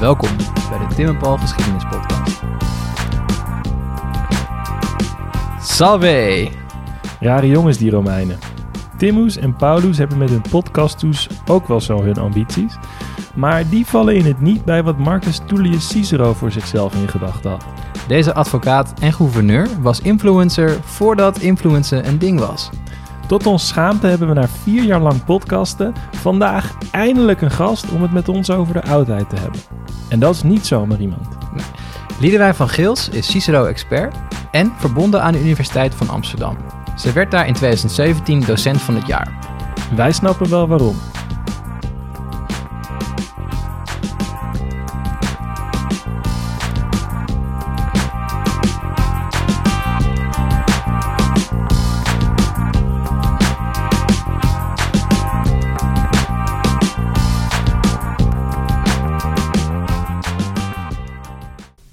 Welkom bij de Tim en Paul Geschiedenis Podcast. Salve! Rare jongens, die Romeinen. Timmus en Paulus hebben met hun podcasttoes ook wel zo hun ambities. Maar die vallen in het niet bij wat Marcus Tullius Cicero voor zichzelf in gedachten had. Deze advocaat en gouverneur was influencer voordat influencen een ding was. Tot ons schaamte hebben we na vier jaar lang podcasten vandaag eindelijk een gast om het met ons over de oudheid te hebben. En dat is niet zomaar iemand. Liedewijn van Geels is Cicero-expert en verbonden aan de Universiteit van Amsterdam. Ze werd daar in 2017 docent van het jaar. Wij snappen wel waarom.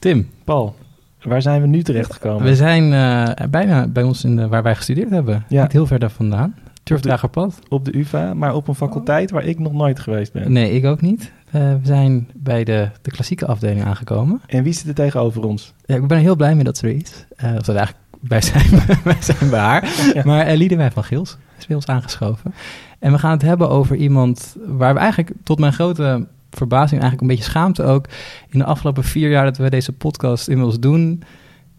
Tim, Paul, waar zijn we nu terechtgekomen? we zijn eh, bijna bij ons in de, waar wij gestudeerd hebben. Ja. Niet heel ver daar vandaan. Turfdragerpad. Op de UvA, maar op een faculteit waar ik nog nooit geweest ben. Nee, ik ook niet. Eh, we zijn bij de, de klassieke afdeling aangekomen. En wie zit er tegenover ons? Ja, ik ben er heel blij mee dat ze er is. Eh, of dat eigenlijk wij zijn, wij zijn bij haar. Ja. Maar uh, van Gils is bij ons aangeschoven. En we gaan het hebben over iemand waar we eigenlijk tot mijn grote verbazing, eigenlijk een beetje schaamte ook, in de afgelopen vier jaar dat we deze podcast inmiddels doen,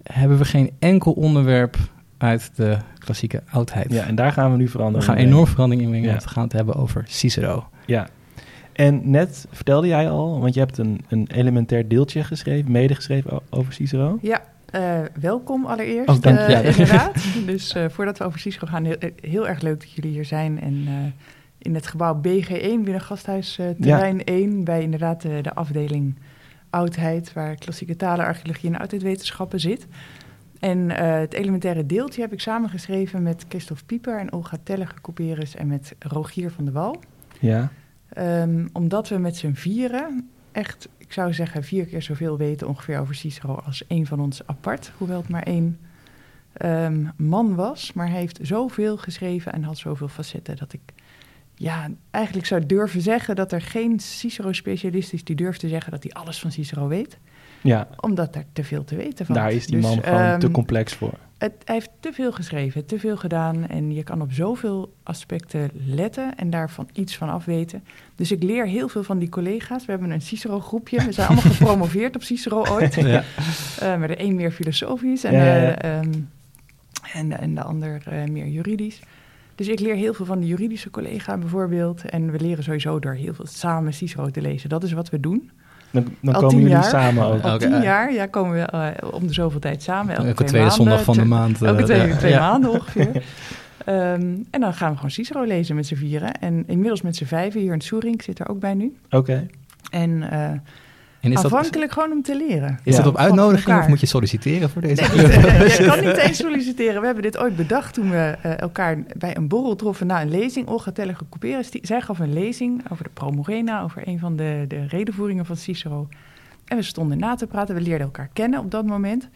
hebben we geen enkel onderwerp uit de klassieke oudheid. Ja, en daar gaan we nu we veranderen. gaan enorm verandering in brengen, Ja. we gaan het hebben over Cicero. Ja. En net vertelde jij al, want je hebt een, een elementair deeltje geschreven, medegeschreven over Cicero. Ja, eh, welkom allereerst. Oh, dank eh, inderdaad. dus eh, voordat we over Cisco gaan, heel, heel erg leuk dat jullie hier zijn. En eh, in het gebouw BG1, binnen Gasthuis eh, terrein 1, bij inderdaad de, de afdeling Oudheid, waar klassieke talen, archeologie en oudheidwetenschappen zit. En eh, het elementaire deeltje heb ik samengeschreven met Christophe Pieper en Olga Tellige-Couperus en met Rogier van der Wal. Ja. Ehm, omdat we met z'n vieren echt, ik zou zeggen, vier keer zoveel weten ongeveer over Cicero als één van ons apart. Hoewel het maar één ehm, man was. Maar hij heeft zoveel geschreven en had zoveel facetten dat ik ja, eigenlijk zou durven zeggen dat er geen Cicero-specialist is die durft te zeggen dat hij alles van Cicero weet. Ja, Omdat er te veel te weten valt. daar is die Dus, man gewoon ehm, te complex voor. het, hij heeft te veel geschreven, te veel gedaan en je kan op zoveel aspecten letten en daarvan iets van afweten. Dus ik leer heel veel van die collega's. We hebben een Cicero-groepje. We zijn allemaal gepromoveerd op Cicero ooit. Ja. Eh, maar de een meer filosofisch en, Ja, ja, ja. eh, ehm, en, de- en de ander eh, meer juridisch. Dus ik leer heel veel van de juridische collega bijvoorbeeld. En we leren sowieso door heel veel samen Cicero te lezen. Dat is wat we doen. Dan, dan al komen tien jullie jaar. samen ook. Al tien eh. jaar ja, komen we eh, om de zoveel tijd samen. Elke, Elke twee tweede maanden, zondag van de maand. eh, Elke twee, ja. twee Ja. maanden ongeveer. Ehm, en dan gaan we gewoon Cicero lezen met z'n vieren. En inmiddels met z'n vijven. Hier in Soering zit er ook bij nu. Oké. En eh, En is dat, afhankelijk gewoon om te leren. is dat op uitnodiging of moet je solliciteren voor deze Nee, club? je kan niet eens solliciteren. We hebben dit ooit bedacht toen we eh, elkaar bij een borrel troffen na een lezing. Olga Tellige Couperus, die- zij gaf een lezing over de Promorena, over een van de, de redenvoeringen van Cicero. En we stonden na te praten, we leerden elkaar kennen op dat moment.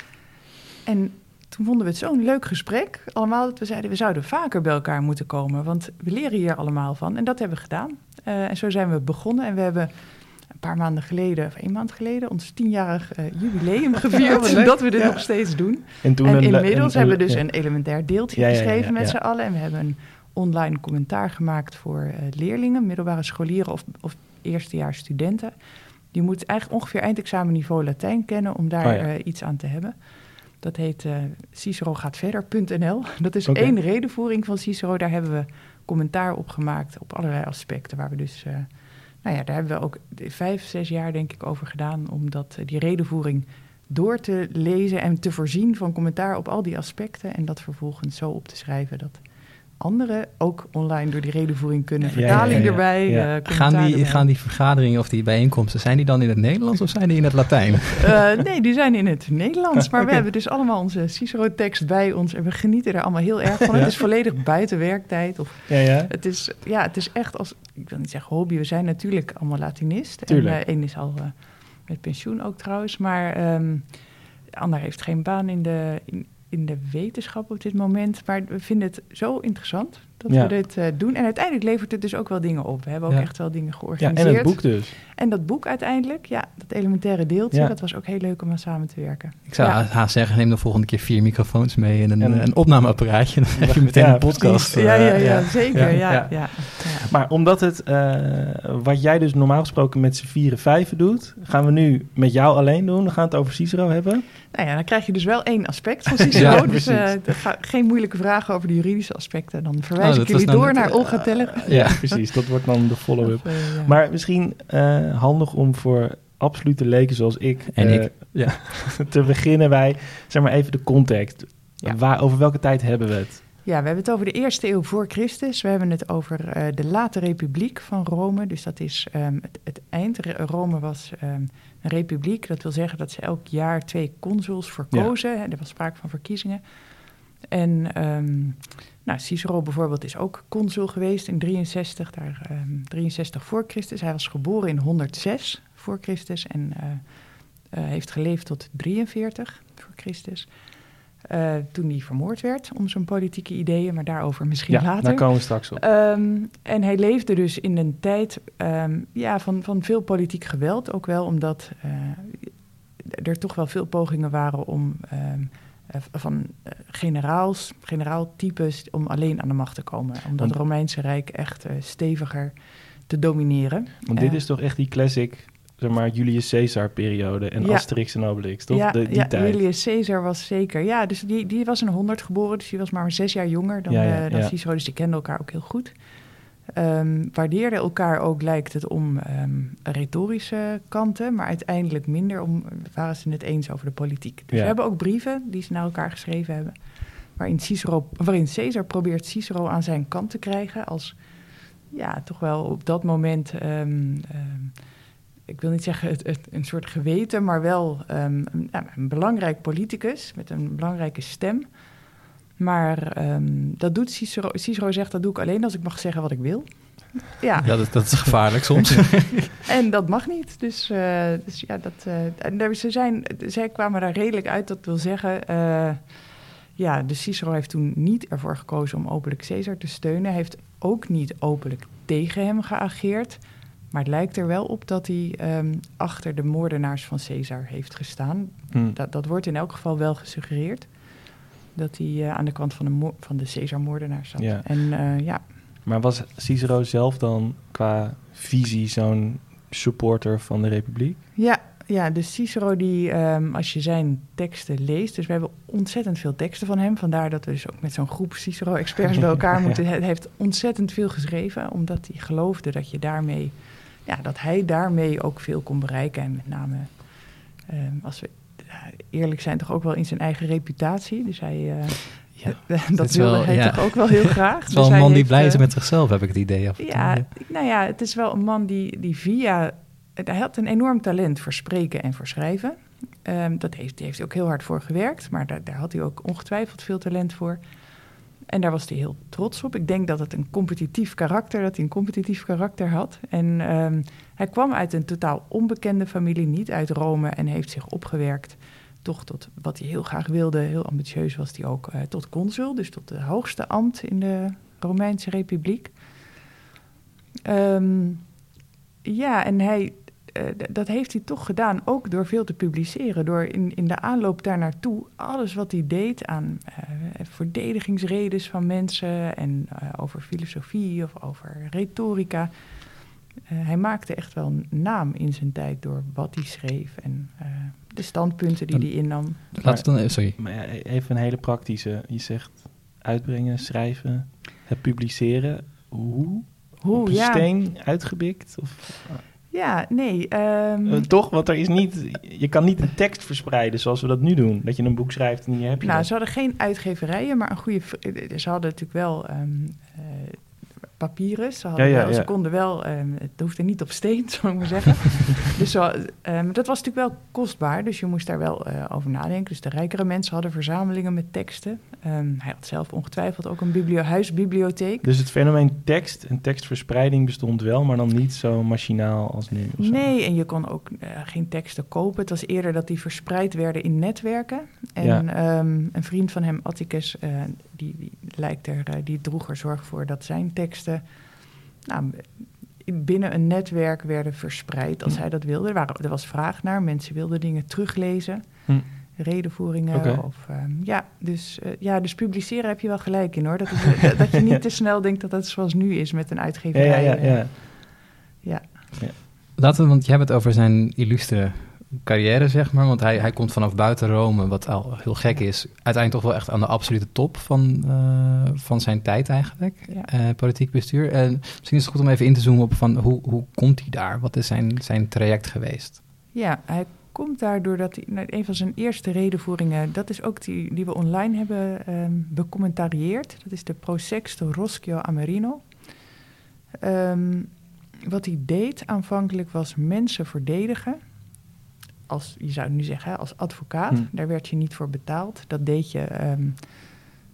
En toen vonden we het zo'n leuk gesprek, allemaal, dat we zeiden we zouden vaker bij elkaar moeten komen. Want we leren hier allemaal van en dat hebben we gedaan. Eh, en zo zijn we begonnen en we hebben een paar maanden geleden, of een maand geleden, ons tienjarig eh, jubileum gevierd. dat we dit Ja. nog steeds doen. En toen En een- inmiddels een- hebben we dus ja. een elementair deeltje Ja, ja, ja, geschreven ja, met ja. z'n allen. En we hebben een online commentaar gemaakt voor eh, leerlingen, middelbare scholieren of, of eerstejaars studenten. Je moet eigenlijk ongeveer eindexamenniveau Latijn kennen om daar Oh ja. eh, iets aan te hebben. Dat heet eh cicerogaatvverder.nl. Dat is één redenvoering van Cicero. Daar hebben we commentaar op gemaakt op allerlei aspecten. Waar we dus, eh, nou ja, daar hebben we ook vijf, zes jaar denk ik over gedaan om dat, eh, die redenvoering door te lezen en te voorzien van commentaar op al die aspecten. En dat vervolgens zo op te schrijven dat anderen ook online door die redenvoering kunnen. Ja, Vertaling ja, ja. erbij, eh, Gaan die, erbij. gaan die vergaderingen of die bijeenkomsten, zijn die dan in het Nederlands of zijn die in het Latijn? Eh, nee, die zijn in het Nederlands. Maar we hebben dus allemaal onze Cicero-tekst bij ons. En we genieten er allemaal heel erg van. Het is volledig buiten werktijd. Of Ja, ja. het, is, ja, het is echt als, ik wil niet zeggen hobby. We zijn natuurlijk allemaal Latinist. Tuurlijk. En eh, één is al met pensioen ook trouwens. Maar ehm de ander heeft geen baan in de, in, in de wetenschap op dit moment. Maar we vinden het zo interessant. Dat Ja. we dit eh, doen. En uiteindelijk levert het dus ook wel dingen op. We hebben ook Ja. echt wel dingen Ja, georganiseerd. en het boek dus. En dat boek uiteindelijk, ja, dat elementaire deeltje, Ja. dat was ook heel leuk om aan samen te werken. Ik zou Ja. haast zeggen, neem de volgende keer vier microfoons mee en een, En- een opnameapparaatje. Dan heb je meteen Ja, een podcast. ja, ja, eh, ja, zeker. Ja, Ja, ja, ja. ja. Maar omdat het, eh, wat jij dus normaal gesproken met z'n vieren vijven doet, gaan we nu met jou alleen doen. We gaan het over Cicero hebben. Nou ja, dan krijg je dus wel één aspect van Cicero. Ja, dus ga- geen moeilijke vragen over de juridische aspecten. Dan verwijs Ik dat was jullie nou door naar eh, Olga Teller. Ja, precies. Dat wordt dan de follow-up. Eh, ja. Maar misschien eh, handig om voor absolute leken zoals ik, En eh, ik, ja. te beginnen bij, zeg maar even de context. Ja. Waar, over welke tijd hebben we het? Ja, we hebben het over de eerste eeuw voor Christus. We hebben het over eh, de late republiek van Rome. Dus dat is ehm, het, het eind. Rome was ehm, een republiek. Dat wil zeggen dat ze elk jaar twee consuls verkozen. Er was sprake van verkiezingen. En ehm, nou, Cicero bijvoorbeeld is ook consul geweest in 63, daar, ehm, 63 voor Christus. Hij was geboren in 106 voor Christus en eh, eh, heeft geleefd tot 43 voor Christus. Eh, toen hij vermoord werd om zijn politieke ideeën, maar daarover misschien ja, later. daar komen we straks op. Ehm, en hij leefde dus in een tijd ehm, ja, van, van veel politiek geweld. Ook wel omdat er toch wel veel pogingen waren om ehm, van eh, generaals, generaaltypes, om alleen aan de macht te komen. Om dat Romeinse Rijk echt eh, steviger te domineren. Want dit eh, is toch echt die classic, zeg maar, Julius Caesar periode en Ja. Asterix en Obelix, toch? Ja, De- die ja tijd. Julius Caesar was zeker. Ja, dus die, die was in 100 geboren, dus die was maar zes jaar jonger dan, Ja, ja, eh, dan. Cicero. Dus die kenden elkaar ook heel goed. Ehm waardeerden elkaar ook, lijkt het, om ehm, retorische kanten, maar uiteindelijk minder om, waren ze het eens over de politiek. Dus Ja. we hebben ook brieven die ze naar elkaar geschreven hebben, waarin, Cicero, waarin Caesar probeert Cicero aan zijn kant te krijgen als, ja, toch wel op dat moment, ehm, ik wil niet zeggen het, het, een soort geweten, maar wel een belangrijk politicus met een belangrijke stem. Maar ehm, dat doet Cicero. Cicero zegt dat doe ik alleen als ik mag zeggen wat ik wil. Ja, Ja, dat, dat is gevaarlijk soms. en dat mag niet. Dus, eh, dus ja, dat, eh, en daar- ze zijn, zij kwamen daar redelijk uit. Dat wil zeggen, eh, ja, de Cicero heeft toen niet ervoor gekozen om openlijk Caesar te steunen. Hij heeft ook niet openlijk tegen hem geageerd. Maar het lijkt er wel op dat hij ehm, achter de moordenaars van Caesar heeft gestaan. Hm. Dat, dat wordt in elk geval wel gesuggereerd. Dat hij eh, aan de kant van de, van de Caesar-moordenaars zat. Ja. En eh, ja, Maar was Cicero zelf dan qua visie zo'n supporter van de Republiek? Ja, ja, dus Cicero, die, ehm, als je zijn teksten leest, dus we hebben ontzettend veel teksten van hem. Vandaar dat we dus ook met zo'n groep Cicero-experts bij elkaar moeten. Hij heeft ontzettend veel geschreven, omdat hij geloofde dat je daarmee, ja, dat hij daarmee ook veel kon bereiken. En met name, ehm, als we eerlijk zijn, toch ook wel in zijn eigen reputatie. Dus hij, eh, Ja, dat wilde wel- hij ja. toch ook wel heel graag. Het is wel Dus een man die heeft, blij is eh, met zichzelf, heb ik het idee. Af toe. ja, nou ja, het is wel een man die, die via... Hij had een enorm talent voor spreken en voor schrijven. Ehm, dat heeft, heeft hij ook heel hard voor gewerkt, maar daar, daar had hij ook ongetwijfeld veel talent voor. En daar was hij heel trots op. Ik denk dat het een competitief karakter, dat hij een competitief karakter had. En ehm, hij kwam uit een totaal onbekende familie, niet uit Rome, en heeft zich opgewerkt toch tot wat hij heel graag wilde. Heel ambitieus was hij ook eh, tot consul, dus tot de hoogste ambt in de Romeinse Republiek. Ehm, ja, en hij, eh, dat heeft hij toch gedaan, ook door veel te publiceren. Door in, in de aanloop daar naartoe alles wat hij deed aan eh, verdedigingsredes van mensen en over filosofie of over retorica. Hij maakte echt wel een naam in zijn tijd door wat hij schreef en de standpunten die hij innam. Laten we dan, eh, sorry. Maar ja, even een hele praktische. Je zegt uitbrengen, schrijven, het publiceren. Hoe? Hoe, Op een ja. steen uitgebikt? Of, Ja, nee. ehm, Eh, toch? Want er is niet, je kan niet een tekst verspreiden zoals we dat nu doen. Dat je een boek schrijft en hier heb je Nou, dat. ze hadden geen uitgeverijen, maar een goede. v- Ze hadden natuurlijk wel. ehm, eh, papyrus. Ze, hadden Ja, ja, wel, ze konden wel, ehm, het hoefde niet op steen, zou ik maar zeggen. dus zo, ehm, dat was natuurlijk wel kostbaar, dus je moest daar wel eh, over nadenken. Dus de rijkere mensen hadden verzamelingen met teksten. Ehm, hij had zelf ongetwijfeld ook een biblio huisbibliotheek. Dus het fenomeen tekst en tekstverspreiding bestond wel, maar dan niet zo machinaal als nu. Nee, en je kon ook eh, geen teksten kopen. Het was eerder dat die verspreid werden in netwerken. En een vriend van hem, Atticus, eh, die, die lijkt er, eh, die droeg er zorg voor dat zijn teksten nou, binnen een netwerk werden verspreid als hij dat wilde. Er, waren, er was vraag naar, mensen wilden dingen teruglezen. Hm. Redenvoeringen of ehm, ja, dus, eh, ja, dus publiceren heb je wel gelijk in hoor. Dat, is, dat, dat je niet te snel denkt dat dat zoals nu is met een Ja, uitgeverij. ja, ja, eh. ja. ja. Laten we, want je hebt het over zijn illustere carrière, zeg maar. Want hij, hij komt vanaf buiten Rome, wat al heel gek is. Uiteindelijk toch wel echt aan de absolute top van, eh, van zijn tijd eigenlijk. Ja. eh, politiek bestuur. En misschien is het goed om even in te zoomen op van hoe, hoe komt hij daar? Wat is zijn, zijn traject geweest? Ja, hij komt daar doordat hij, nou, een van zijn eerste redenvoeringen, dat is ook die, die we online hebben ehm becommentarieerd. Dat is de Prosexto Roschio Amerino. Ehm, wat hij deed aanvankelijk was mensen verdedigen. Als, je zou nu zeggen, als advocaat. Hm. Daar werd je niet voor betaald. Dat deed je ehm,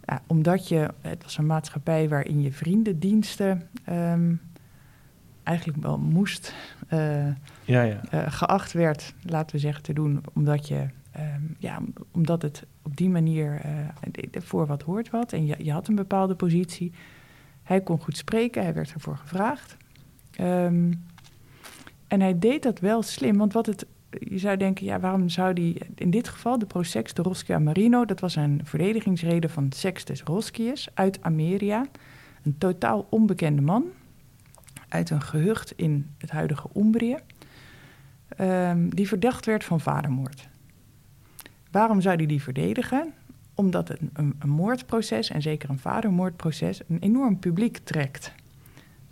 ja, omdat je, het was een maatschappij waarin je vriendendiensten ehm, eigenlijk wel moest eh, ja, ja. eh, geacht werd, laten we zeggen, te doen, omdat, je, ehm, ja, omdat het op die manier eh, voor wat hoort wat. En je, je had een bepaalde positie. Hij kon goed spreken, hij werd ervoor gevraagd. En hij deed dat wel slim, want wat het, je zou denken, ja, waarom zou die, in dit geval de Prosex de Roschia Marino, dat was een verdedigingsrede van Sextus Roscius uit Ameria, een totaal onbekende man, uit een gehucht in het huidige Umbrië, ehm, die verdacht werd van vadermoord. Waarom zou hij die verdedigen? Omdat een, een moordproces, en zeker een vadermoordproces, een enorm publiek trekt.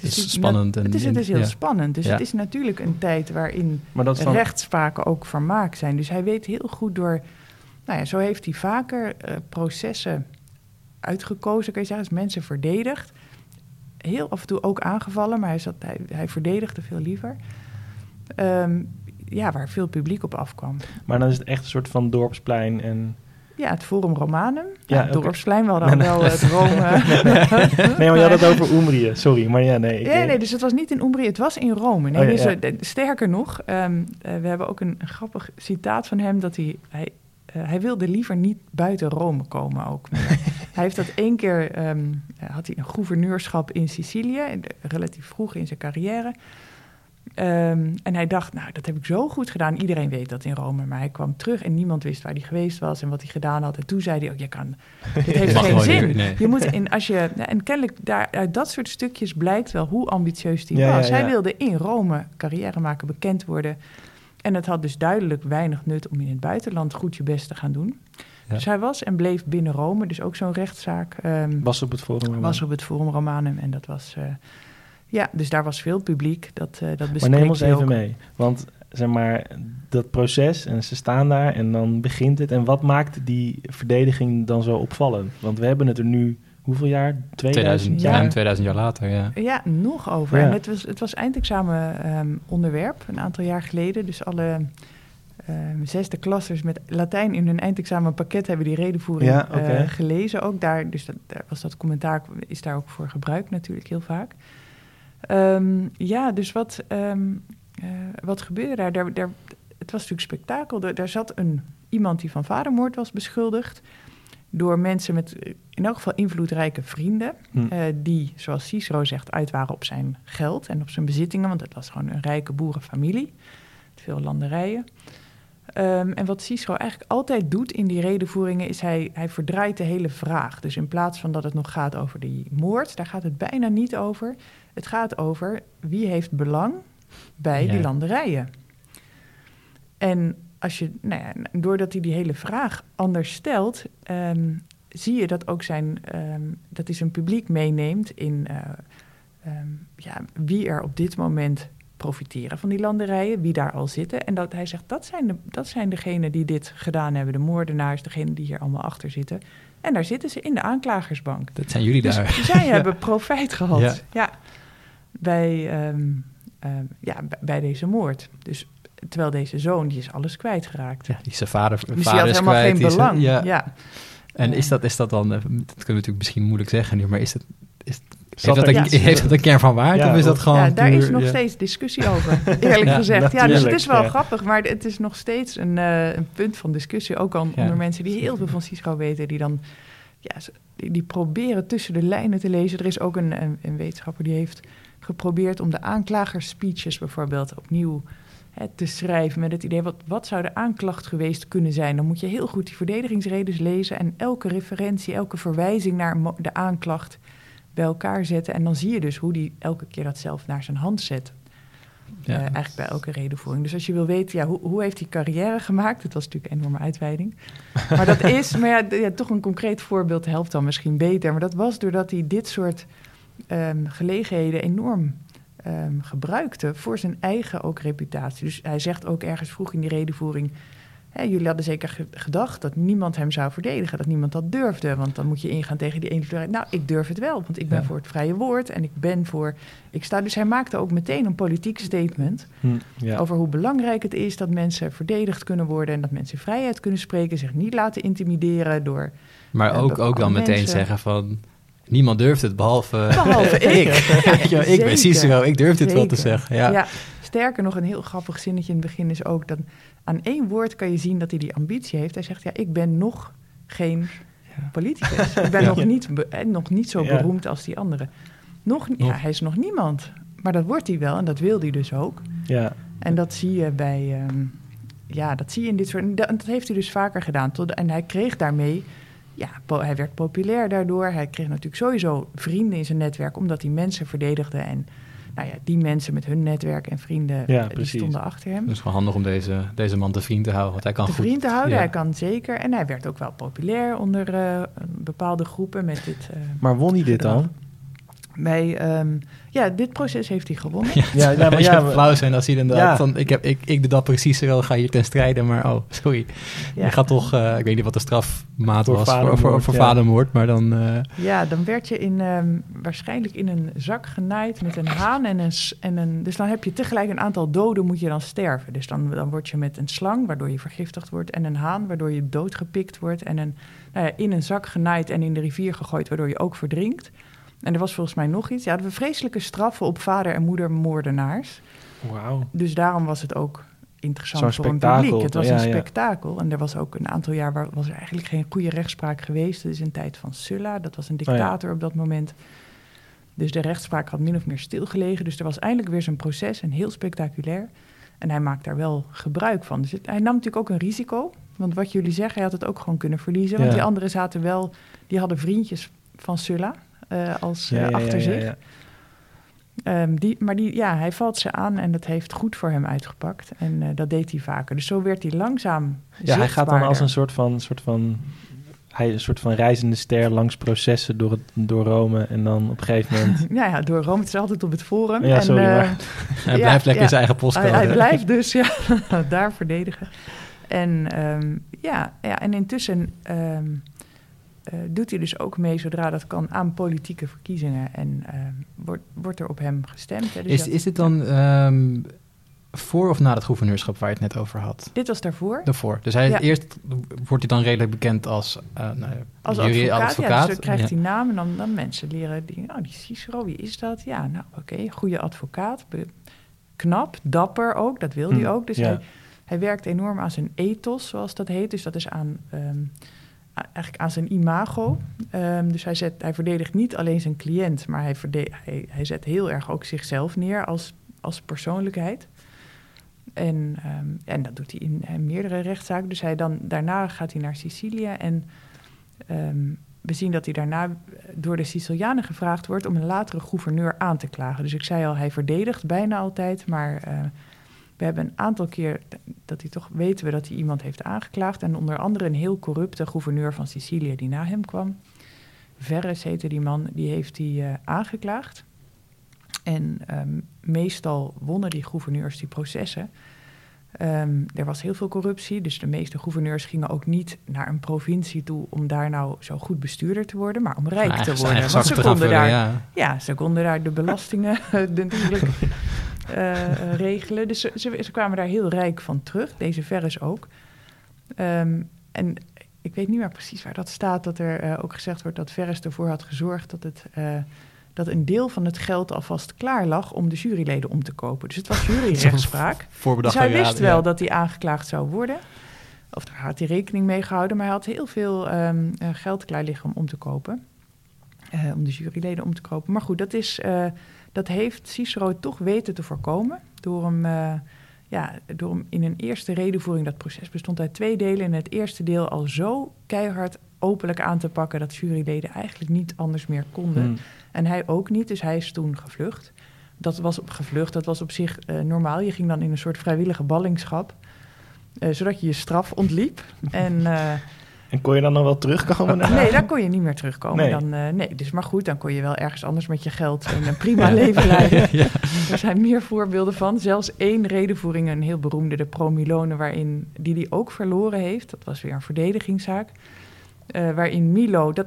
Het is die- spannend en het is, het is heel ja. spannend. Dus Ja. het is natuurlijk een tijd waarin Maar dat is dan... rechtspraken ook vermaak zijn. Dus hij weet heel goed door. Nou ja, zo heeft hij vaker eh, processen uitgekozen, kan je zeggen, als mensen verdedigd. Heel af en toe ook aangevallen, maar hij, zat, hij, hij verdedigde veel liever. Ehm, ja, waar veel publiek op afkwam. Maar dan is het echt een soort van dorpsplein en... Ja, het Forum Romanum. Ja, Ja, het oké. Dorpsplein, we hadden al wel het Rome. Nee, maar je had het over Umbrië. Sorry, maar ja, nee. ik- Nee, nee, dus het was niet in Umbrië, het was in Rome. Nee, Oh, ja, dus, ja. eh, sterker nog, ehm, eh, we hebben ook een, grappig citaat van hem dat hij, hij, eh, hij wilde liever niet buiten Rome komen ook. hij heeft dat één keer, eh, had hij een gouverneurschap in Sicilië, relatief vroeg in zijn carrière. Ehm, en hij dacht, nou, dat heb ik zo goed gedaan. Iedereen weet dat in Rome. Maar hij kwam terug en niemand wist waar hij geweest was en wat hij gedaan had. En toen zei hij ook, je kan, dit heeft geen zin. niet, nee. Je moet in, als je, en kennelijk daar, uit dat soort stukjes blijkt wel hoe ambitieus hij Ja, ja, was. ja. Hij wilde in Rome carrière maken, bekend worden. En het had dus duidelijk weinig nut om in het buitenland goed je best te gaan doen. Ja. Dus hij was en bleef binnen Rome. Dus ook zo'n rechtszaak ehm, Was op het forum. was op het Forum Romanum. En dat was, eh, ja, dus daar was veel publiek. Dat, eh dat Maar neem ons even ook. mee. Want zeg maar, dat proces en ze staan daar en dan begint het. En wat maakt die verdediging dan zo opvallend? Want we hebben het er nu, hoeveel jaar? 2000, 2000, jaar. ruim 2000 jaar later, ja. Ja, nog over. Ja. En het was, het was eindexamen ehm, onderwerp een aantal jaar geleden. Dus alle ehm, zesde klassers met Latijn in hun eindexamenpakket hebben die redenvoering Ja, eh, gelezen. Ook daar, dus dat, daar was dat commentaar is daar ook voor gebruikt natuurlijk heel vaak. Ehm, ja, dus wat, ehm, eh, wat gebeurde daar? daar, daar het was natuurlijk spektakel. Er, daar zat een, iemand die van vadermoord was beschuldigd door mensen met eh, in elk geval invloedrijke vrienden. Hm. Eh, die, zoals Cicero zegt, uit waren op zijn geld en op zijn bezittingen, want het was gewoon een rijke boerenfamilie. Veel landerijen. Ehm, en wat Cicero eigenlijk altijd doet in die redenvoeringen, is hij, hij verdraait de hele vraag. Dus in plaats van dat het nog gaat over die moord, daar gaat het bijna niet over. Het gaat over wie heeft belang bij Ja. die landerijen. En als je, nou ja, doordat hij die hele vraag anders stelt, ehm, zie je dat ook zijn, ehm, dat hij zijn publiek meeneemt in eh, ehm, ja, wie er op dit moment profiteren van die landerijen, wie daar al zitten. En dat hij zegt, dat zijn, de, dat zijn degenen die dit gedaan hebben, de moordenaars, degenen die hier allemaal achter zitten. En daar zitten ze in de aanklagersbank. Dat zijn jullie Dus daar. zij hebben profijt gehad. Ja. Ja. Bij, ehm, ehm, ja, bij deze moord. Dus terwijl deze zoon, die is alles kwijtgeraakt. Ja, die zijn vader, Dus die vader had is helemaal kwijt. geen die is- belang. ja. ja. En is dat, is dat dan, eh, dat kunnen we natuurlijk misschien moeilijk zeggen nu, maar is het, is, heeft, dat er een, heeft dat een kern van waarde Ja, of is dat gewoon Ja, daar puur- is nog ja. steeds discussie over, eerlijk Ja, gezegd. Ja, dus het is wel ja. grappig, maar het is nog steeds een, eh, een punt van discussie. Ook al Ja. onder mensen die heel veel van Cicero weten, die dan ja, die, die proberen tussen de lijnen te lezen. Er is ook een, een, een wetenschapper die heeft geprobeerd om de aanklagerspeeches bijvoorbeeld opnieuw hè, te schrijven met het idee, wat, wat zou de aanklacht geweest kunnen zijn? Dan moet je heel goed die verdedigingsredes lezen en elke referentie, elke verwijzing naar de aanklacht bij elkaar zetten. En dan zie je dus hoe die elke keer dat zelf naar zijn hand zet. Ja. Eh, eigenlijk bij elke redenvoering. Dus als je wil weten, ja, hoe, hoe heeft hij carrière gemaakt? Dat was natuurlijk een enorme uitweiding. Maar dat is, maar ja, toch een concreet voorbeeld helpt dan misschien beter. Maar dat was doordat hij dit soort ehm, gelegenheden enorm ehm, gebruikte voor zijn eigen ook reputatie. Dus hij zegt ook ergens vroeg in die redenvoering... Hè, jullie hadden zeker ge- gedacht dat niemand hem zou verdedigen, dat niemand dat durfde. Want dan moet je ingaan tegen die eenduidigheid. Nou, ik durf het wel, want ik ben Ja. voor het vrije woord en ik ben voor. Ik sta. Dus hij maakte ook meteen een politiek statement Hm, ja. over hoe belangrijk het is dat mensen verdedigd kunnen worden en dat mensen vrijheid kunnen spreken, zich niet laten intimideren door. Maar eh, ook, ook dan meteen zeggen van... Niemand durft het, behalve, Behalve ik. Weet je wel, ik ben. Cicero, ik durf dit wel te zeggen. Ja. Sterker nog, een heel grappig zinnetje in het begin is ook dat aan één woord kan je zien dat hij die ambitie heeft. Hij zegt, ja, ik ben nog geen Ja. politicus. Ik ben Ja. nog, niet eh, nog niet zo Ja. beroemd als die anderen. Nog, ja, hij is nog niemand. Maar dat wordt hij wel en dat wil hij dus ook. ja. En dat zie je bij, ehm, ja, dat zie je in dit soort. Dat, dat heeft hij dus vaker gedaan. Tot, en hij kreeg daarmee, ja, hij werd populair daardoor. Hij kreeg natuurlijk sowieso vrienden in zijn netwerk, omdat hij mensen verdedigde. En nou ja, die mensen met hun netwerk en vrienden, Ja, eh, die stonden achter hem. Dus gewoon handig om deze, deze man te vriend te houden, want hij kan Te goed... vriend te houden, ja. hij kan zeker. En hij werd ook wel populair onder eh, bepaalde groepen met dit. eh, Maar won hij dit gedrag. dan? Bij, ehm, ja, dit proces heeft hij gewonnen. Ja, Ja, ja, maar ja, flauw zijn als hij inderdaad Ja. van... Ik, heb, ik, ik de dappere Cicero ga hier ten strijde, maar oh, sorry. Ja. Je gaat toch... eh, ik weet niet wat de strafmaat Voor was voor, vadermoord, voor, voor ja. vadermoord, maar dan... eh, Ja, dan werd je in, ehm, waarschijnlijk in een zak genaaid met een haan en een, en een... Dus dan heb je tegelijk een aantal doden moet je dan sterven. Dus dan, dan word je met een slang, waardoor je vergiftigd wordt... en een haan, waardoor je doodgepikt wordt... en een, nou ja, in een zak genaaid en in de rivier gegooid... waardoor je ook verdrinkt. En er was volgens mij nog iets. Ja, waren vreselijke straffen op vader en moeder moordenaars. Wauw. Dus daarom was het ook interessant voor een publiek. Het was ja, een ja. spektakel. En er was ook een aantal jaar waar was er eigenlijk geen goede rechtspraak geweest. Is een tijd van Sulla. Dat was een Oh ja. dictator op dat moment. Dus de rechtspraak had min of meer stilgelegen. Dus er was eindelijk weer zo'n proces en heel spectaculair. En hij maakt daar wel gebruik van. Dus het- hij nam natuurlijk ook een risico. Want wat jullie zeggen, hij had het ook gewoon kunnen verliezen. Want die anderen zaten wel, die hadden vriendjes van Sulla als Ja, eh, ja, achter ja, zich. Ehm, die, maar die, ja, hij valt ze aan en dat heeft goed voor hem uitgepakt. En eh, dat deed hij vaker. Dus zo werd hij langzaam Ja, hij gaat dan als een soort van, soort van, hij, een soort van reizende ster langs processen door, het, door Rome. En dan op een gegeven moment... Ja, ja, door Rome. Het is altijd op het forum. Ja, en, sorry, eh, maar- hij Ja, blijft lekker ja. in zijn eigen postcode. hij, hij blijft dus ja, daar verdedigen. En, ehm, ja, ja, en intussen ehm, eh, doet hij dus ook mee, zodra dat kan, aan politieke verkiezingen. En ehm, wordt, wordt er op hem gestemd. Hè. Dus Is, dat- is dit dan ehm, voor of na het gouverneurschap waar je het net over had? Dit was daarvoor. Daarvoor. Dus hij, Ja. eerst wordt hij dan redelijk bekend als, eh nou, ja, Als juri- advocaat, ja, dus dan krijgt Ja. hij naam en dan, dan mensen leren die, oh, die Cicero, wie is dat? Ja, nou oké, goede advocaat, be- knap, dapper ook, dat wil hij Hm, ook. Dus ja. hij, hij werkt enorm aan zijn ethos, zoals dat heet. Dus dat is aan, ehm, eigenlijk aan zijn imago. Ehm, dus hij, zet, hij verdedigt niet alleen zijn cliënt, maar hij, hij, zet heel erg ook zichzelf neer als, als persoonlijkheid. En, ehm, en dat doet hij in, eh, meerdere rechtszaken. Dus hij dan, daarna gaat hij naar Sicilië en ehm, we zien dat hij daarna door de Sicilianen gevraagd wordt om een latere gouverneur aan te klagen. Dus ik zei al, hij verdedigt bijna altijd, maar eh, we hebben een aantal keer dat hij toch weten we dat hij iemand heeft aangeklaagd. En onder andere een heel corrupte gouverneur van Sicilië die na hem kwam. Verres heette die man, die heeft hij eh, aangeklaagd. En ehm, meestal wonnen die gouverneurs die processen. Ehm, er was heel veel corruptie, dus de meeste gouverneurs gingen ook niet naar een provincie toe om daar nou zo goed bestuurder te worden, maar om rijk Ja, te worden. Want ze konden daar, ja. ja, ze konden daar de belastingen natuurlijk eh, regelen. Dus ze, ze, ze kwamen daar heel rijk van terug, deze Verres ook. Ehm, en ik weet niet meer precies waar dat staat, dat er eh, ook gezegd wordt dat Verres ervoor had gezorgd dat, het, eh, dat een deel van het geld alvast klaar lag om de juryleden om te kopen. Dus het was juryrechtspraak. Dus hij wist wel ja. dat hij aangeklaagd zou worden. Of daar had hij rekening mee gehouden, maar hij had heel veel ehm, eh, geld klaar liggen om om te kopen. Eh, om de juryleden om te kopen. Maar goed, dat, is, eh, dat heeft Cicero toch weten te voorkomen. Door hem, eh, ja, door hem in een eerste redenvoering, dat proces bestond uit twee delen. In het eerste deel al zo keihard openlijk aan te pakken dat juryleden eigenlijk niet anders meer konden. Hmm. En hij ook niet, dus hij is toen gevlucht. Dat was op gevlucht, dat was op zich eh, normaal. Je ging dan in een soort vrijwillige ballingschap, eh, zodat je je straf ontliep. En En kon je dan nog wel terugkomen? daarna? nee, daar kon je niet meer terugkomen. Nee. Dan, eh, nee, dus maar goed, dan kon je wel ergens anders met je geld een, een prima leven leiden. Ja. Er zijn meer voorbeelden van. Zelfs één redenvoering, een heel beroemde, de Promilone, waarin die die ook verloren heeft. Dat was weer een verdedigingszaak. Eh, waarin Milo, dat-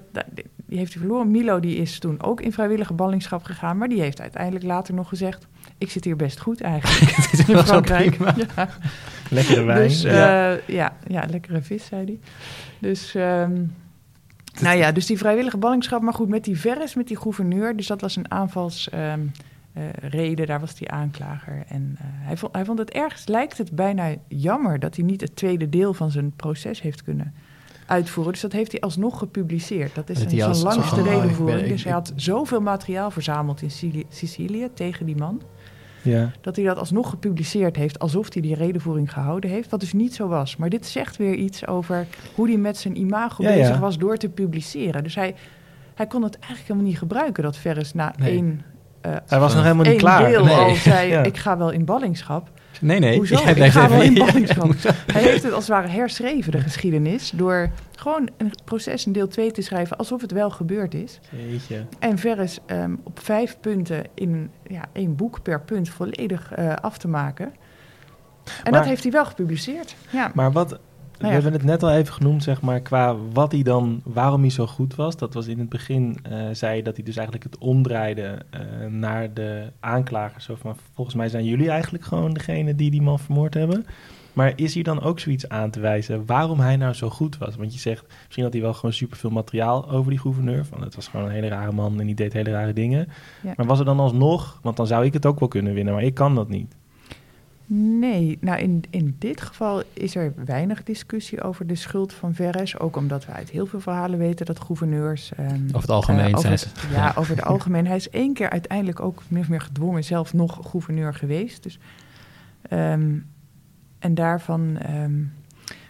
die heeft hij verloren. Milo die is toen ook in vrijwillige ballingschap gegaan, maar die heeft uiteindelijk later nog gezegd: Ik zit hier best goed eigenlijk. Het is in Frankrijk. Ja. Lekkere wijn. Dus ja. ja. ja, ja, lekkere vis, zei hij. Dus, ehm, nou ja, dus die vrijwillige ballingschap. Maar goed, met die Verres, met die gouverneur. Dus dat was een aanvalsreden. reden, daar was die aanklager. En eh, hij, vond, hij vond het ergens, lijkt het bijna jammer... dat hij niet het tweede deel van zijn proces heeft kunnen uitvoeren. Dus dat heeft hij alsnog gepubliceerd. Dat is Dat een, zijn langste oh, redenvoering. dus hij had zoveel materiaal verzameld in Sicilië tegen die man ja. dat hij dat alsnog gepubliceerd heeft, alsof hij die redenvoering gehouden heeft, wat dus niet zo was. Maar dit zegt weer iets over hoe hij met zijn imago Ja, ja. bezig was door te publiceren. Dus hij, hij kon het eigenlijk helemaal niet gebruiken, dat Ferris na Nee. één, eh, Hij was nog helemaal niet klaar. deel Nee. al zei, Ja. ik ga wel in ballingschap. Nee, nee. Hoezo? Ik ga wel in ballingschap. Hij heeft het als het ware herschreven, de geschiedenis, door gewoon een proces in deel 2 te schrijven alsof het wel gebeurd is. Jeetje. En Verres ehm, op vijf punten in ja, één boek per punt volledig eh, af te maken. En Maar- dat heeft hij wel gepubliceerd. Ja. Maar wat, we Nou ja. hebben het net al even genoemd, zeg maar, qua wat hij dan, waarom hij zo goed was. Dat was in het begin, eh, zei je dat hij dus eigenlijk het omdraaide eh, naar de aanklager. Zo van, volgens mij zijn jullie eigenlijk gewoon degene die die man vermoord hebben. Maar is hier dan ook zoiets aan te wijzen waarom hij nou zo goed was? Want je zegt, misschien had hij wel gewoon superveel materiaal over die gouverneur. Van het was gewoon een hele rare man en die deed hele rare dingen. Ja. Maar was er dan alsnog, want dan zou ik het ook wel kunnen winnen, maar ik kan dat niet. Nee, nou in, in dit geval is er weinig discussie over de schuld van Verres. Ook omdat we uit heel veel verhalen weten dat gouverneurs... ehm, Over het algemeen eh, over zijn het- ze. Ja, Ja. over het algemeen. Hij is één keer uiteindelijk ook min of meer gedwongen zelf nog gouverneur geweest. Dus, ehm, en daarvan... ehm,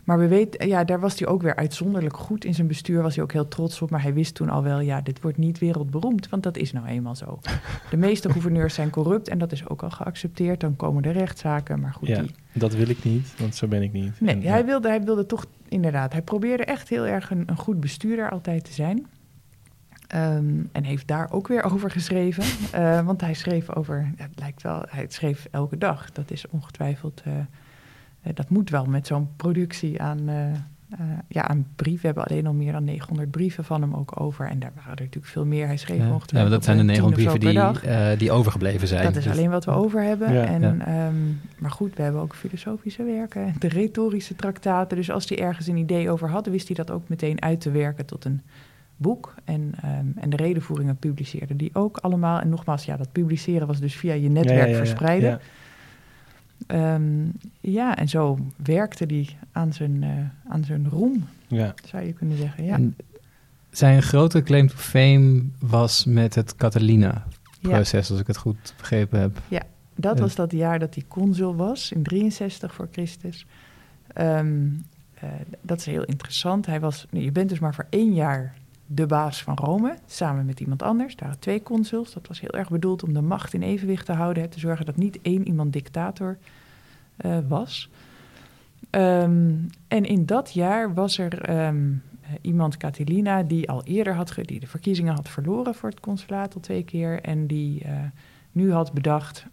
maar we weten, ja, daar was hij ook weer uitzonderlijk goed in zijn bestuur. Was hij ook heel trots op. Maar hij wist toen al wel, ja, dit wordt niet wereldberoemd. Want dat is nou eenmaal zo. De meeste gouverneurs zijn corrupt en dat is ook al geaccepteerd. Dan komen de rechtszaken. Maar goed, Ja, die, dat wil ik niet, want zo ben ik niet. Nee, En, hij wilde, hij wilde toch inderdaad. Hij probeerde echt heel erg een, een goed bestuurder altijd te zijn. Ehm, en heeft daar ook weer over geschreven. Eh, want hij schreef over, het lijkt wel, hij schreef elke dag. Dat is ongetwijfeld, eh, dat moet wel met zo'n productie aan, eh, eh, ja, aan brieven. We hebben alleen al meer dan 900 brieven van hem ook over. En daar waren er natuurlijk veel meer. Hij schreef Ja, ongetwijfeld ja, dat zijn de eh, 10 900 of zo brieven die, eh, die overgebleven zijn. Dat is Dus- alleen wat we over hebben. Ja, en, ja. ehm, maar goed, we hebben ook filosofische werken, de retorische traktaten. Dus als hij ergens een idee over had, wist hij dat ook meteen uit te werken tot een boek. En, ehm, en de redenvoeringen publiceerde die ook allemaal. En nogmaals, ja, dat publiceren was dus via je netwerk Ja, ja, ja, verspreiden. Ja. Ehm, ja, en zo werkte hij aan zijn, eh, aan zijn roem, Ja. zou je kunnen zeggen. Ja, En zijn grote claim to fame was met het ja. Catalina-proces, als ik het goed begrepen heb. Dat Eh. was dat jaar dat hij consul was, in 63 voor Christus. Ehm, eh, dat is heel interessant. Hij was, je bent dus maar voor één jaar de baas van Rome, samen met iemand anders. Daar waren twee consuls. Dat was heel erg bedoeld om de macht in evenwicht te houden. Te zorgen dat niet één iemand dictator eh, was. Ehm, en in dat jaar was er ehm, eh, iemand, Catilina, die al eerder had, die de verkiezingen had verloren voor het consulaat al twee keer. En die, eh, nu had bedacht,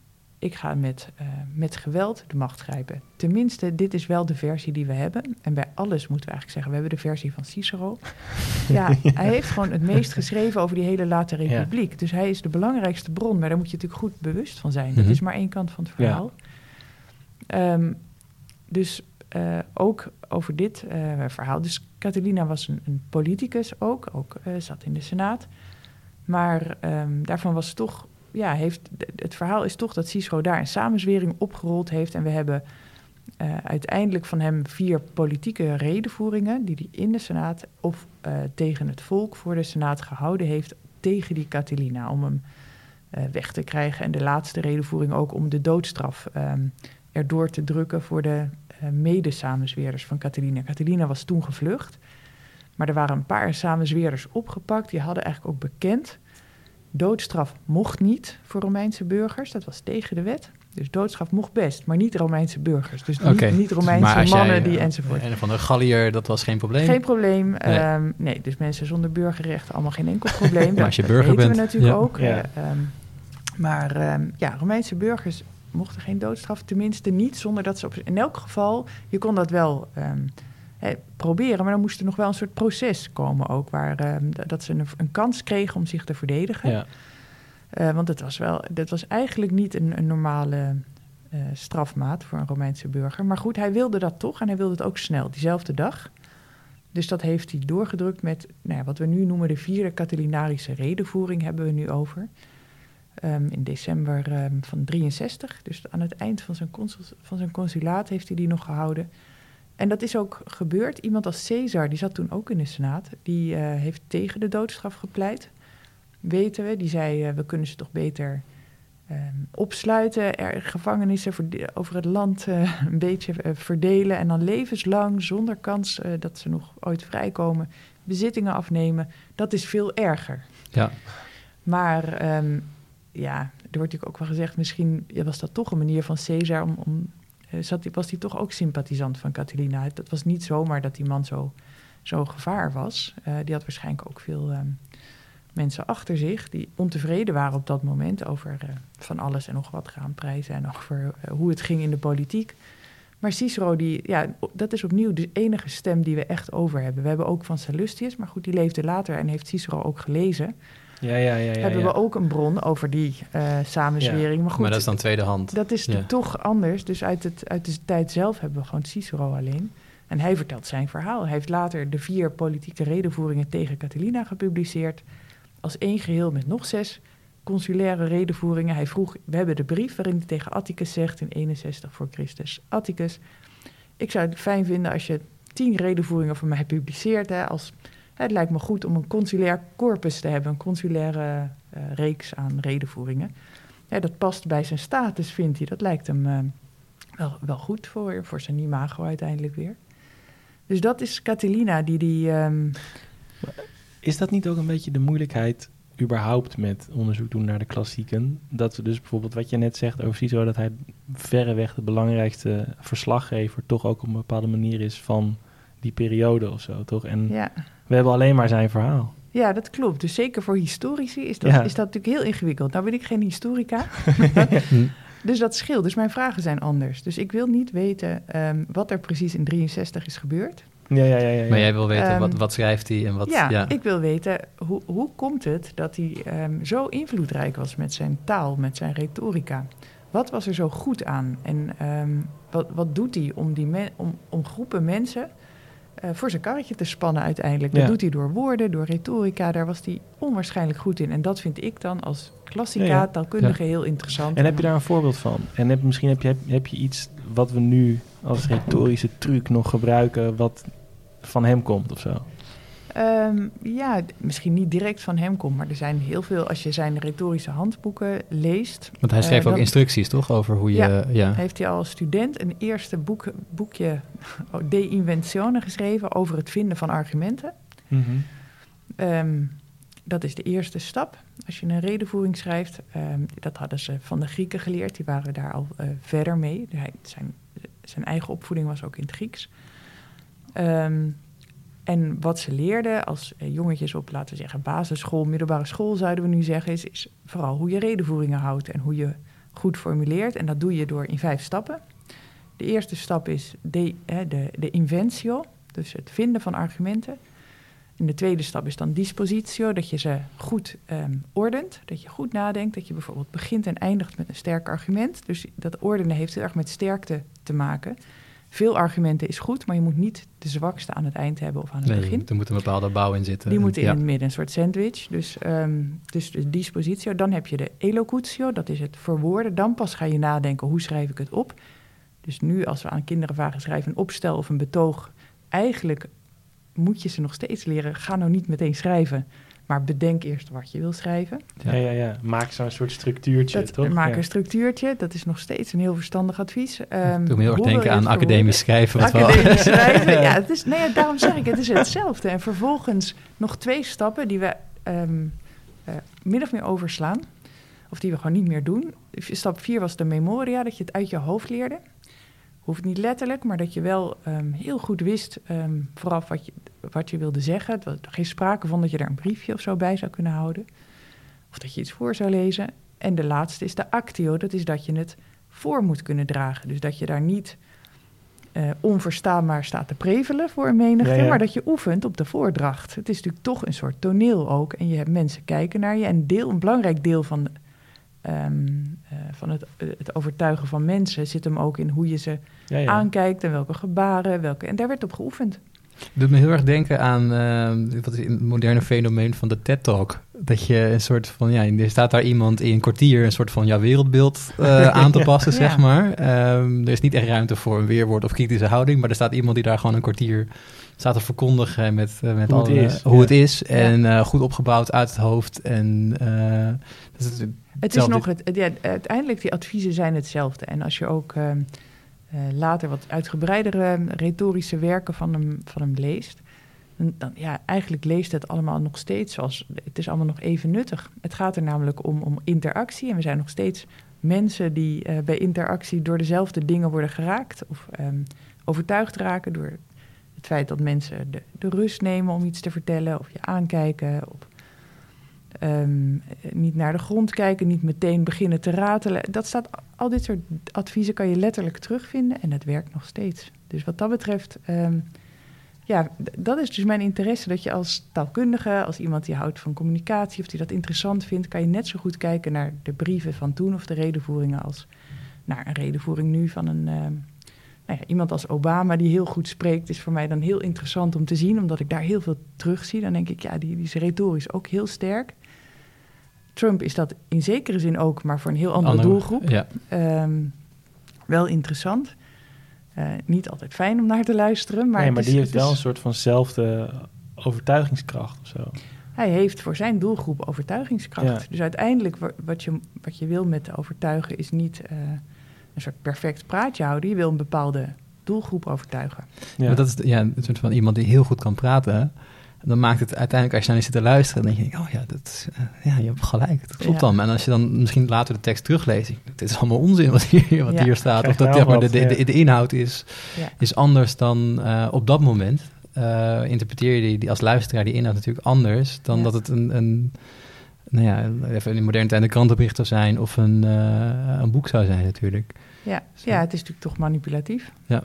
ik ga met, uh, met geweld de macht grijpen. Tenminste, dit is wel de versie die we hebben. En bij alles moeten we eigenlijk zeggen, we hebben de versie van Cicero. ja, hij heeft gewoon het meest geschreven over die hele late republiek. Dus hij is de belangrijkste bron, maar daar moet je natuurlijk goed bewust van zijn. Dat mhm. is maar één kant van het verhaal. Ja. Um, dus uh, ook over dit uh, verhaal. Dus Catalina was een, een politicus ook, ook zat in de Senaat. Maar um, daarvan was toch ja, heeft, het verhaal is toch dat Cicero daar een samenzwering opgerold heeft. En we hebben uh, uiteindelijk van hem vier politieke redenvoeringen... die hij in de Senaat of uh, tegen het volk voor de Senaat gehouden heeft... tegen die Catilina, om hem uh, weg te krijgen. En de laatste redenvoering ook om de doodstraf um, erdoor te drukken... voor de mede-samenzweerders van Catilina. Catilina was toen gevlucht... Maar er waren een paar samenzweerders opgepakt. Die hadden eigenlijk ook bekend Doodstraf mocht niet voor Romeinse burgers, dat was tegen de wet. Dus doodstraf mocht best, maar niet Romeinse burgers. Dus niet, niet Romeinse mannen die uh, enzovoort. En van de Gallier, dat was geen probleem? Geen probleem. Nee, um, nee dus mensen zonder burgerrecht, allemaal geen enkel probleem. maar als je burger bent. we natuurlijk ook. Ja. Um, maar um, ja, Romeinse burgers mochten geen doodstraf. Tenminste niet zonder dat ze op... In elk geval, je kon dat wel proberen. Maar dan moest er nog wel een soort proces komen ook, waar ehm, dat ze een, een, kans kregen om zich te verdedigen. Ja. Uh, want het was wel, dat was eigenlijk niet een, een normale uh, strafmaat voor een Romeinse burger. Maar goed, hij wilde dat toch en hij wilde het ook snel, diezelfde dag. Dus dat heeft hij doorgedrukt met nou ja, wat we nu noemen de vierde Catilinarische redenvoering, hebben we nu over. Um, in december um, van 63, dus aan het eind van zijn, consul, van zijn consulaat heeft hij die nog gehouden. En dat is ook gebeurd. Iemand als Caesar, die zat toen ook in de Senaat, die uh, heeft tegen de doodstraf gepleit. Weten we, die zei: uh, we kunnen ze toch beter uh, opsluiten, er, gevangenissen over het land eh, een beetje verdelen en dan levenslang zonder kans dat ze nog ooit vrijkomen, bezittingen afnemen. Dat is veel erger. Ja. Maar um, ja, er wordt natuurlijk ook wel gezegd, misschien was dat toch een manier van Caesar om, om eh, zat, was hij toch ook sympathisant van Catalina. Het was niet zomaar dat die man zo, zo gevaar was. Uh, die had waarschijnlijk ook veel um, mensen achter zich die ontevreden waren op dat moment over uh, van alles en nog wat graanprijzen en over hoe het ging in de politiek. Maar Cicero, die, ja, dat is opnieuw de enige stem die we echt over hebben. We hebben ook van Sallustius, maar goed, die leefde later en heeft Cicero ook gelezen. Ja, ja, ja, ja, hebben we ook een bron over die uh, samenzwering. Maar, goed, maar dat is dan tweede hand. Dat is toch anders. Dus uit, het, uit de tijd zelf hebben we gewoon Cicero alleen. En hij vertelt zijn verhaal. Hij heeft later de vier politieke redenvoeringen tegen Catilina gepubliceerd. Als één geheel met nog zes consulaire redenvoeringen. Hij vroeg, we hebben de brief waarin hij tegen Atticus zegt in 61 voor Christus. Atticus, ik zou het fijn vinden als je tien redenvoeringen van mij publiceert. Hè, als het lijkt me goed om een consulair corpus te hebben, een consulaire uh, reeks aan redenvoeringen. Ja, dat past bij zijn status, vindt hij. Dat lijkt hem uh, wel, wel, goed voor, voor zijn imago uiteindelijk weer. Dus dat is Catilina die die... Um... Is dat niet ook een beetje de moeilijkheid überhaupt met onderzoek doen naar de klassieken? Dat we dus bijvoorbeeld wat je net zegt over Cicero... dat hij verreweg de belangrijkste verslaggever... toch ook op een bepaalde manier is van die periode of zo, toch? En ja. We hebben alleen maar zijn verhaal. Ja, dat klopt. Dus zeker voor historici is dat, is dat natuurlijk heel ingewikkeld. Nou ben ik geen historica, dus dat scheelt. Dus mijn vragen zijn anders. Dus ik wil niet weten um, wat er precies in 63 is gebeurd. Ja, ja, ja, ja, Maar jij wil weten, um, wat, wat schrijft hij en wat... Ja, ja, ik wil weten, hoe, hoe komt het dat hij um, zo invloedrijk was met zijn taal, met zijn retorica? Wat was er zo goed aan? En wat, wat doet hij om, die om, om groepen mensen uh, voor zijn karretje te spannen uiteindelijk. Dat doet hij door woorden, door retorica. Daar was hij onwaarschijnlijk goed in. En dat vind ik dan als klassica, ja, taalkundige, heel interessant. En heb je daar een voorbeeld van? En heb, misschien heb je, heb, je iets wat we nu als retorische truc nog gebruiken... wat van hem komt of zo? Um, ja, misschien niet direct van hem komt, maar er zijn heel veel, als je zijn retorische handboeken leest. Want hij schreef uh, ook dan, instructies, toch? Over hoe je. Ja, ja, heeft hij als student een eerste boek, boekje De Inventione geschreven over het vinden van argumenten. Mm -hmm. um, dat is de eerste stap. Als je een redenvoering schrijft, um, dat hadden ze van de Grieken geleerd, die waren daar al uh, verder mee. Hij, zijn, zijn eigen opvoeding was ook in het Grieks. Um, En wat ze leerden als eh, jongetjes op, laten we zeggen, basisschool, middelbare school zouden we nu zeggen, is, is vooral hoe je redenvoeringen houdt en hoe je goed formuleert. En dat doe je door in vijf stappen. De eerste stap is de, de, de inventio, dus het vinden van argumenten. En de tweede stap is dan dispositio, dat je ze goed ehm, ordent, dat je goed nadenkt, dat je bijvoorbeeld begint en eindigt met een sterk argument. Dus dat ordenen heeft heel erg met sterkte te maken. Veel argumenten is goed, maar je moet niet de zwakste aan het eind hebben of aan het Nee, begin. er moet een bepaalde bouw in zitten. Die moeten in Ja. het midden, een soort sandwich. Dus, ehm, dus de dispositio. Dan heb je de elocutio, dat is het verwoorden. Dan pas ga je nadenken, hoe schrijf ik het op? Dus nu, als we aan kinderen vragen, schrijf een opstel of een betoog. Eigenlijk moet je ze nog steeds leren, ga nou niet meteen schrijven. Maar bedenk eerst wat je wil schrijven. Ja, ja, ja. Maak zo'n soort structuurtje, Dat, toch? maak Ja. een structuurtje, dat is nog steeds een heel verstandig advies. Ehm Doe me heel erg denken aan academisch schrijven. Wat wel- Academisch schrijven, ja, het is, nee, ja, daarom zeg ik, het is hetzelfde. En vervolgens nog twee stappen die we ehm, eh, min of meer overslaan. Of die we gewoon niet meer doen. Stap vier was de memoria, dat je het uit je hoofd leerde. Hoeft niet letterlijk, maar dat je wel ehm, heel goed wist ehm, vooraf wat je, wat je wilde zeggen. Er was geen sprake van dat je daar een briefje of zo bij zou kunnen houden. Of dat je iets voor zou lezen. En de laatste is de actio, dat is dat je het voor moet kunnen dragen. Dus dat je daar niet eh, onverstaanbaar staat te prevelen voor een menigte, Ja, ja. maar dat je oefent op de voordracht. Het is natuurlijk toch een soort toneel ook. En je hebt mensen kijken naar je. En deel, een belangrijk deel van, ehm, eh, van het, het overtuigen van mensen zit hem ook in hoe je ze ja. aankijkt en welke gebaren. Welke, en daar werd op geoefend. Doet me heel erg denken aan eh, wat is het moderne fenomeen van de TED Talk. Dat je een soort van, ja, er staat daar iemand in een kwartier een soort van jouw wereldbeeld eh, aan te passen, Ja. zeg maar. Ehm, er is niet echt ruimte voor een weerwoord of kritische houding, maar er staat iemand die daar gewoon een kwartier staat te verkondigen met, eh, met Hoe het is, hoe ja. het is. En goed opgebouwd uit het hoofd. En dat is Het is hetzelfde. nog het, het- ja, uiteindelijk die adviezen zijn hetzelfde. En als je ook ehm, eh, later wat uitgebreidere ehm, retorische werken van hem, van hem leest, dan, ja, eigenlijk leest het allemaal nog steeds zoals het is allemaal nog even nuttig. Het gaat er namelijk om, om interactie en we zijn nog steeds mensen die eh, bij interactie door dezelfde dingen worden geraakt of ehm, overtuigd raken door het feit dat mensen de, de rust nemen om iets te vertellen of je aankijken of Ehm, niet naar de grond kijken, niet meteen beginnen te ratelen. Dat staat, al dit soort adviezen kan je letterlijk terugvinden en het werkt nog steeds. Dus wat dat betreft, ehm, ja, dat is dus mijn interesse. Dat je als taalkundige, als iemand die houdt van communicatie of die dat interessant vindt, kan je net zo goed kijken naar de brieven van toen of de redenvoeringen als naar een redenvoering nu van een. ehm, nou ja, iemand als Obama die heel goed spreekt, is voor mij dan heel interessant om te zien, omdat ik daar heel veel terug zie. Dan denk ik, ja, die, die is retorisch ook heel sterk. Trump is dat in zekere zin ook, maar voor een heel andere Andere- doelgroep. Ja. Ehm, wel interessant. Eh, niet altijd fijn om naar te luisteren, maar, nee, maar is- die heeft is- wel een soort vanzelfde overtuigingskracht of zo. hij heeft voor zijn doelgroep overtuigingskracht. Ja. Dus uiteindelijk wa- wat je, wat je wil met overtuigen is niet eh, een soort perfect praatje houden. Je wil een bepaalde doelgroep overtuigen. Ja. Maar dat is ja, een soort van iemand die heel goed kan praten. Dan maakt het uiteindelijk, als je naar die zit te luisteren, dan denk je, oh ja, dat, is, eh, ja je hebt gelijk, dat klopt Ja. dan. En als je dan misschien later de tekst terugleest, denk je, dit is allemaal onzin wat hier, wat Ja. hier staat. Of dat zeg maar, de, de, ja. de, de inhoud is, Ja. is anders dan eh, op dat moment. Eh, interpreteer je die, die als luisteraar die inhoud natuurlijk anders dan Ja. dat het een, een, nou ja, even in moderne tijd een krantenbericht zou zijn of een, een boek zou zijn natuurlijk. Ja, Zo. ja, het is natuurlijk toch manipulatief. Ja.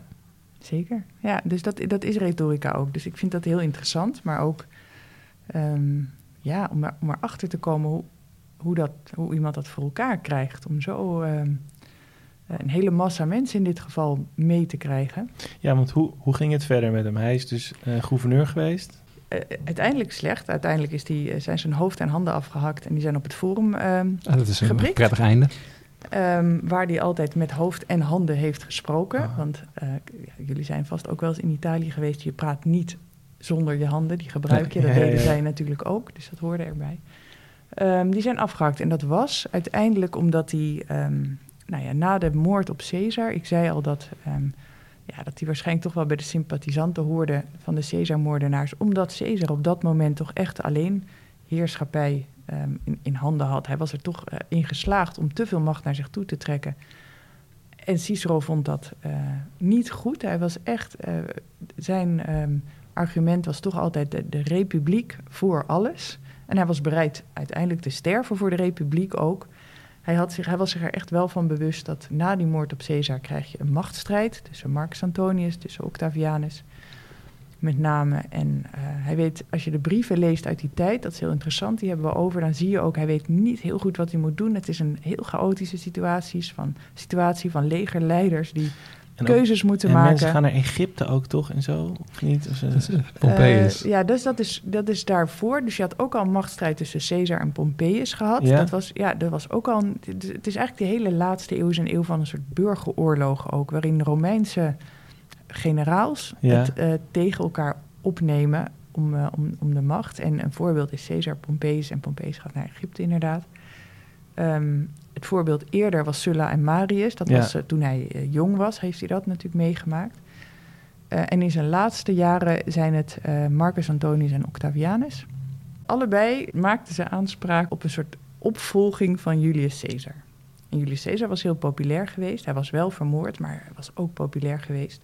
Zeker. Ja, dus dat, dat is retorica ook. Dus ik vind dat heel interessant, maar ook ehm, ja, om, er, om erachter te komen hoe, hoe, dat, hoe iemand dat voor elkaar krijgt. Om zo ehm, een hele massa mensen in dit geval mee te krijgen. Ja, want hoe, hoe ging het verder met hem? Hij is dus eh, gouverneur geweest. Eh, uiteindelijk slecht. Uiteindelijk is die, eh, zijn zijn hoofd en handen afgehakt en die zijn op het forum ehm, Ah, dat is een Geprikt? prettig einde. Ehm, waar hij altijd met hoofd en handen heeft gesproken. Ah. Want eh, jullie zijn vast ook wel eens in Italië geweest. Je praat niet zonder je handen, die gebruik je. Dat ja, ja, deden ja. zij natuurlijk ook, dus dat hoorde erbij. Ehm, die zijn afgehakt en dat was uiteindelijk omdat hij... ehm, nou ja, na de moord op Caesar, ik zei al dat... ja, dat hij waarschijnlijk toch wel bij de sympathisanten hoorde van de Caesar-moordenaars. Omdat Caesar op dat moment toch echt alleen heerschappij ehm, in, handen had. Hij was er toch eh, in geslaagd om te veel macht naar zich toe te trekken. En Cicero vond dat eh, niet goed. Hij was echt, eh, zijn ehm, argument was toch altijd de, de republiek voor alles. En hij was bereid uiteindelijk te sterven voor de republiek ook. Hij, had zich, hij was zich er echt wel van bewust dat na die moord op Caesar krijg je een machtsstrijd tussen Marcus Antonius, tussen Octavianus met name. En uh, hij weet, als je de brieven leest uit die tijd, dat is heel interessant, die hebben we over, dan zie je ook, hij weet niet heel goed wat hij moet doen. Het is een heel chaotische situaties van, situatie van legerleiders die En keuzes moeten en maken. mensen gaan naar Egypte ook toch en zo? Of niet? Of, uh, eh, Pompeius. Eh, ja, dus dat is, dat is daarvoor. Dus je had ook al een machtsstrijd tussen Caesar en Pompeius gehad. Ja. Dat was, ja, dat was ook al. Een, het is eigenlijk de hele laatste eeuw is een eeuw van een soort burgeroorlog ook, waarin Romeinse generaals Ja. het eh, tegen elkaar opnemen om, eh, om, om de macht. En een voorbeeld is Caesar Pompeius. En Pompeius gaat naar Egypte inderdaad. Ehm, het voorbeeld eerder was Sulla en Marius. Dat Ja. was eh, toen hij jong was, heeft hij dat natuurlijk meegemaakt. En in zijn laatste jaren zijn het Marcus Antonius en Octavianus. Allebei maakten ze aanspraak op een soort opvolging van Julius Caesar. En Julius Caesar was heel populair geweest. Hij was wel vermoord, maar hij was ook populair geweest.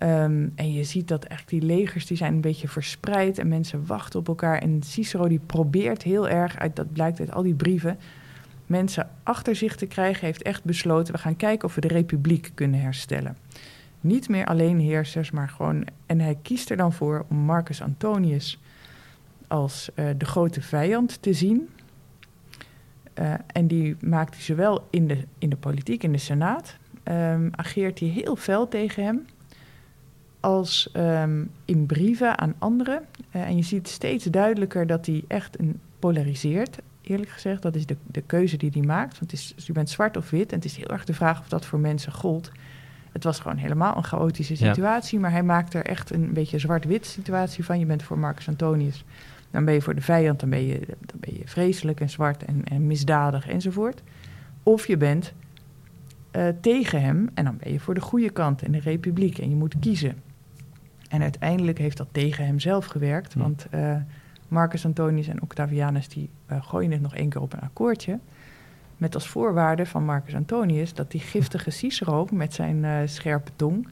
Ehm, en je ziet dat echt die legers die zijn een beetje verspreid en mensen wachten op elkaar. En Cicero die probeert heel erg, uit, dat blijkt uit al die brieven, mensen achter zich te krijgen. Heeft echt besloten, we gaan kijken of we de republiek kunnen herstellen. Niet meer alleen heersers, maar gewoon... En hij kiest er dan voor om Marcus Antonius als eh, de grote vijand te zien. Eh, en die maakt hij zowel in de, in de politiek, in de Senaat... ehm, ageert hij heel fel tegen hem als ehm, in brieven aan anderen. Eh, en je ziet steeds duidelijker dat hij echt een polariseert. Eerlijk gezegd, dat is de, de keuze die hij maakt. Want het is, dus je bent zwart of wit. En het is heel erg de vraag of dat voor mensen gold. Het was gewoon helemaal een chaotische Ja. situatie. Maar hij maakt er echt een beetje zwart-wit situatie van. Je bent voor Marcus Antonius. Dan ben je voor de vijand. Dan ben je, dan ben je vreselijk en zwart en, en misdadig enzovoort. Of je bent eh, tegen hem. En dan ben je voor de goede kant en de republiek. En je moet kiezen. En uiteindelijk heeft dat tegen hem zelf gewerkt. Want eh, Marcus Antonius en Octavianus die eh, gooien het nog één keer op een akkoordje. Met als voorwaarde van Marcus Antonius dat die giftige Cicero met zijn eh, scherpe tong.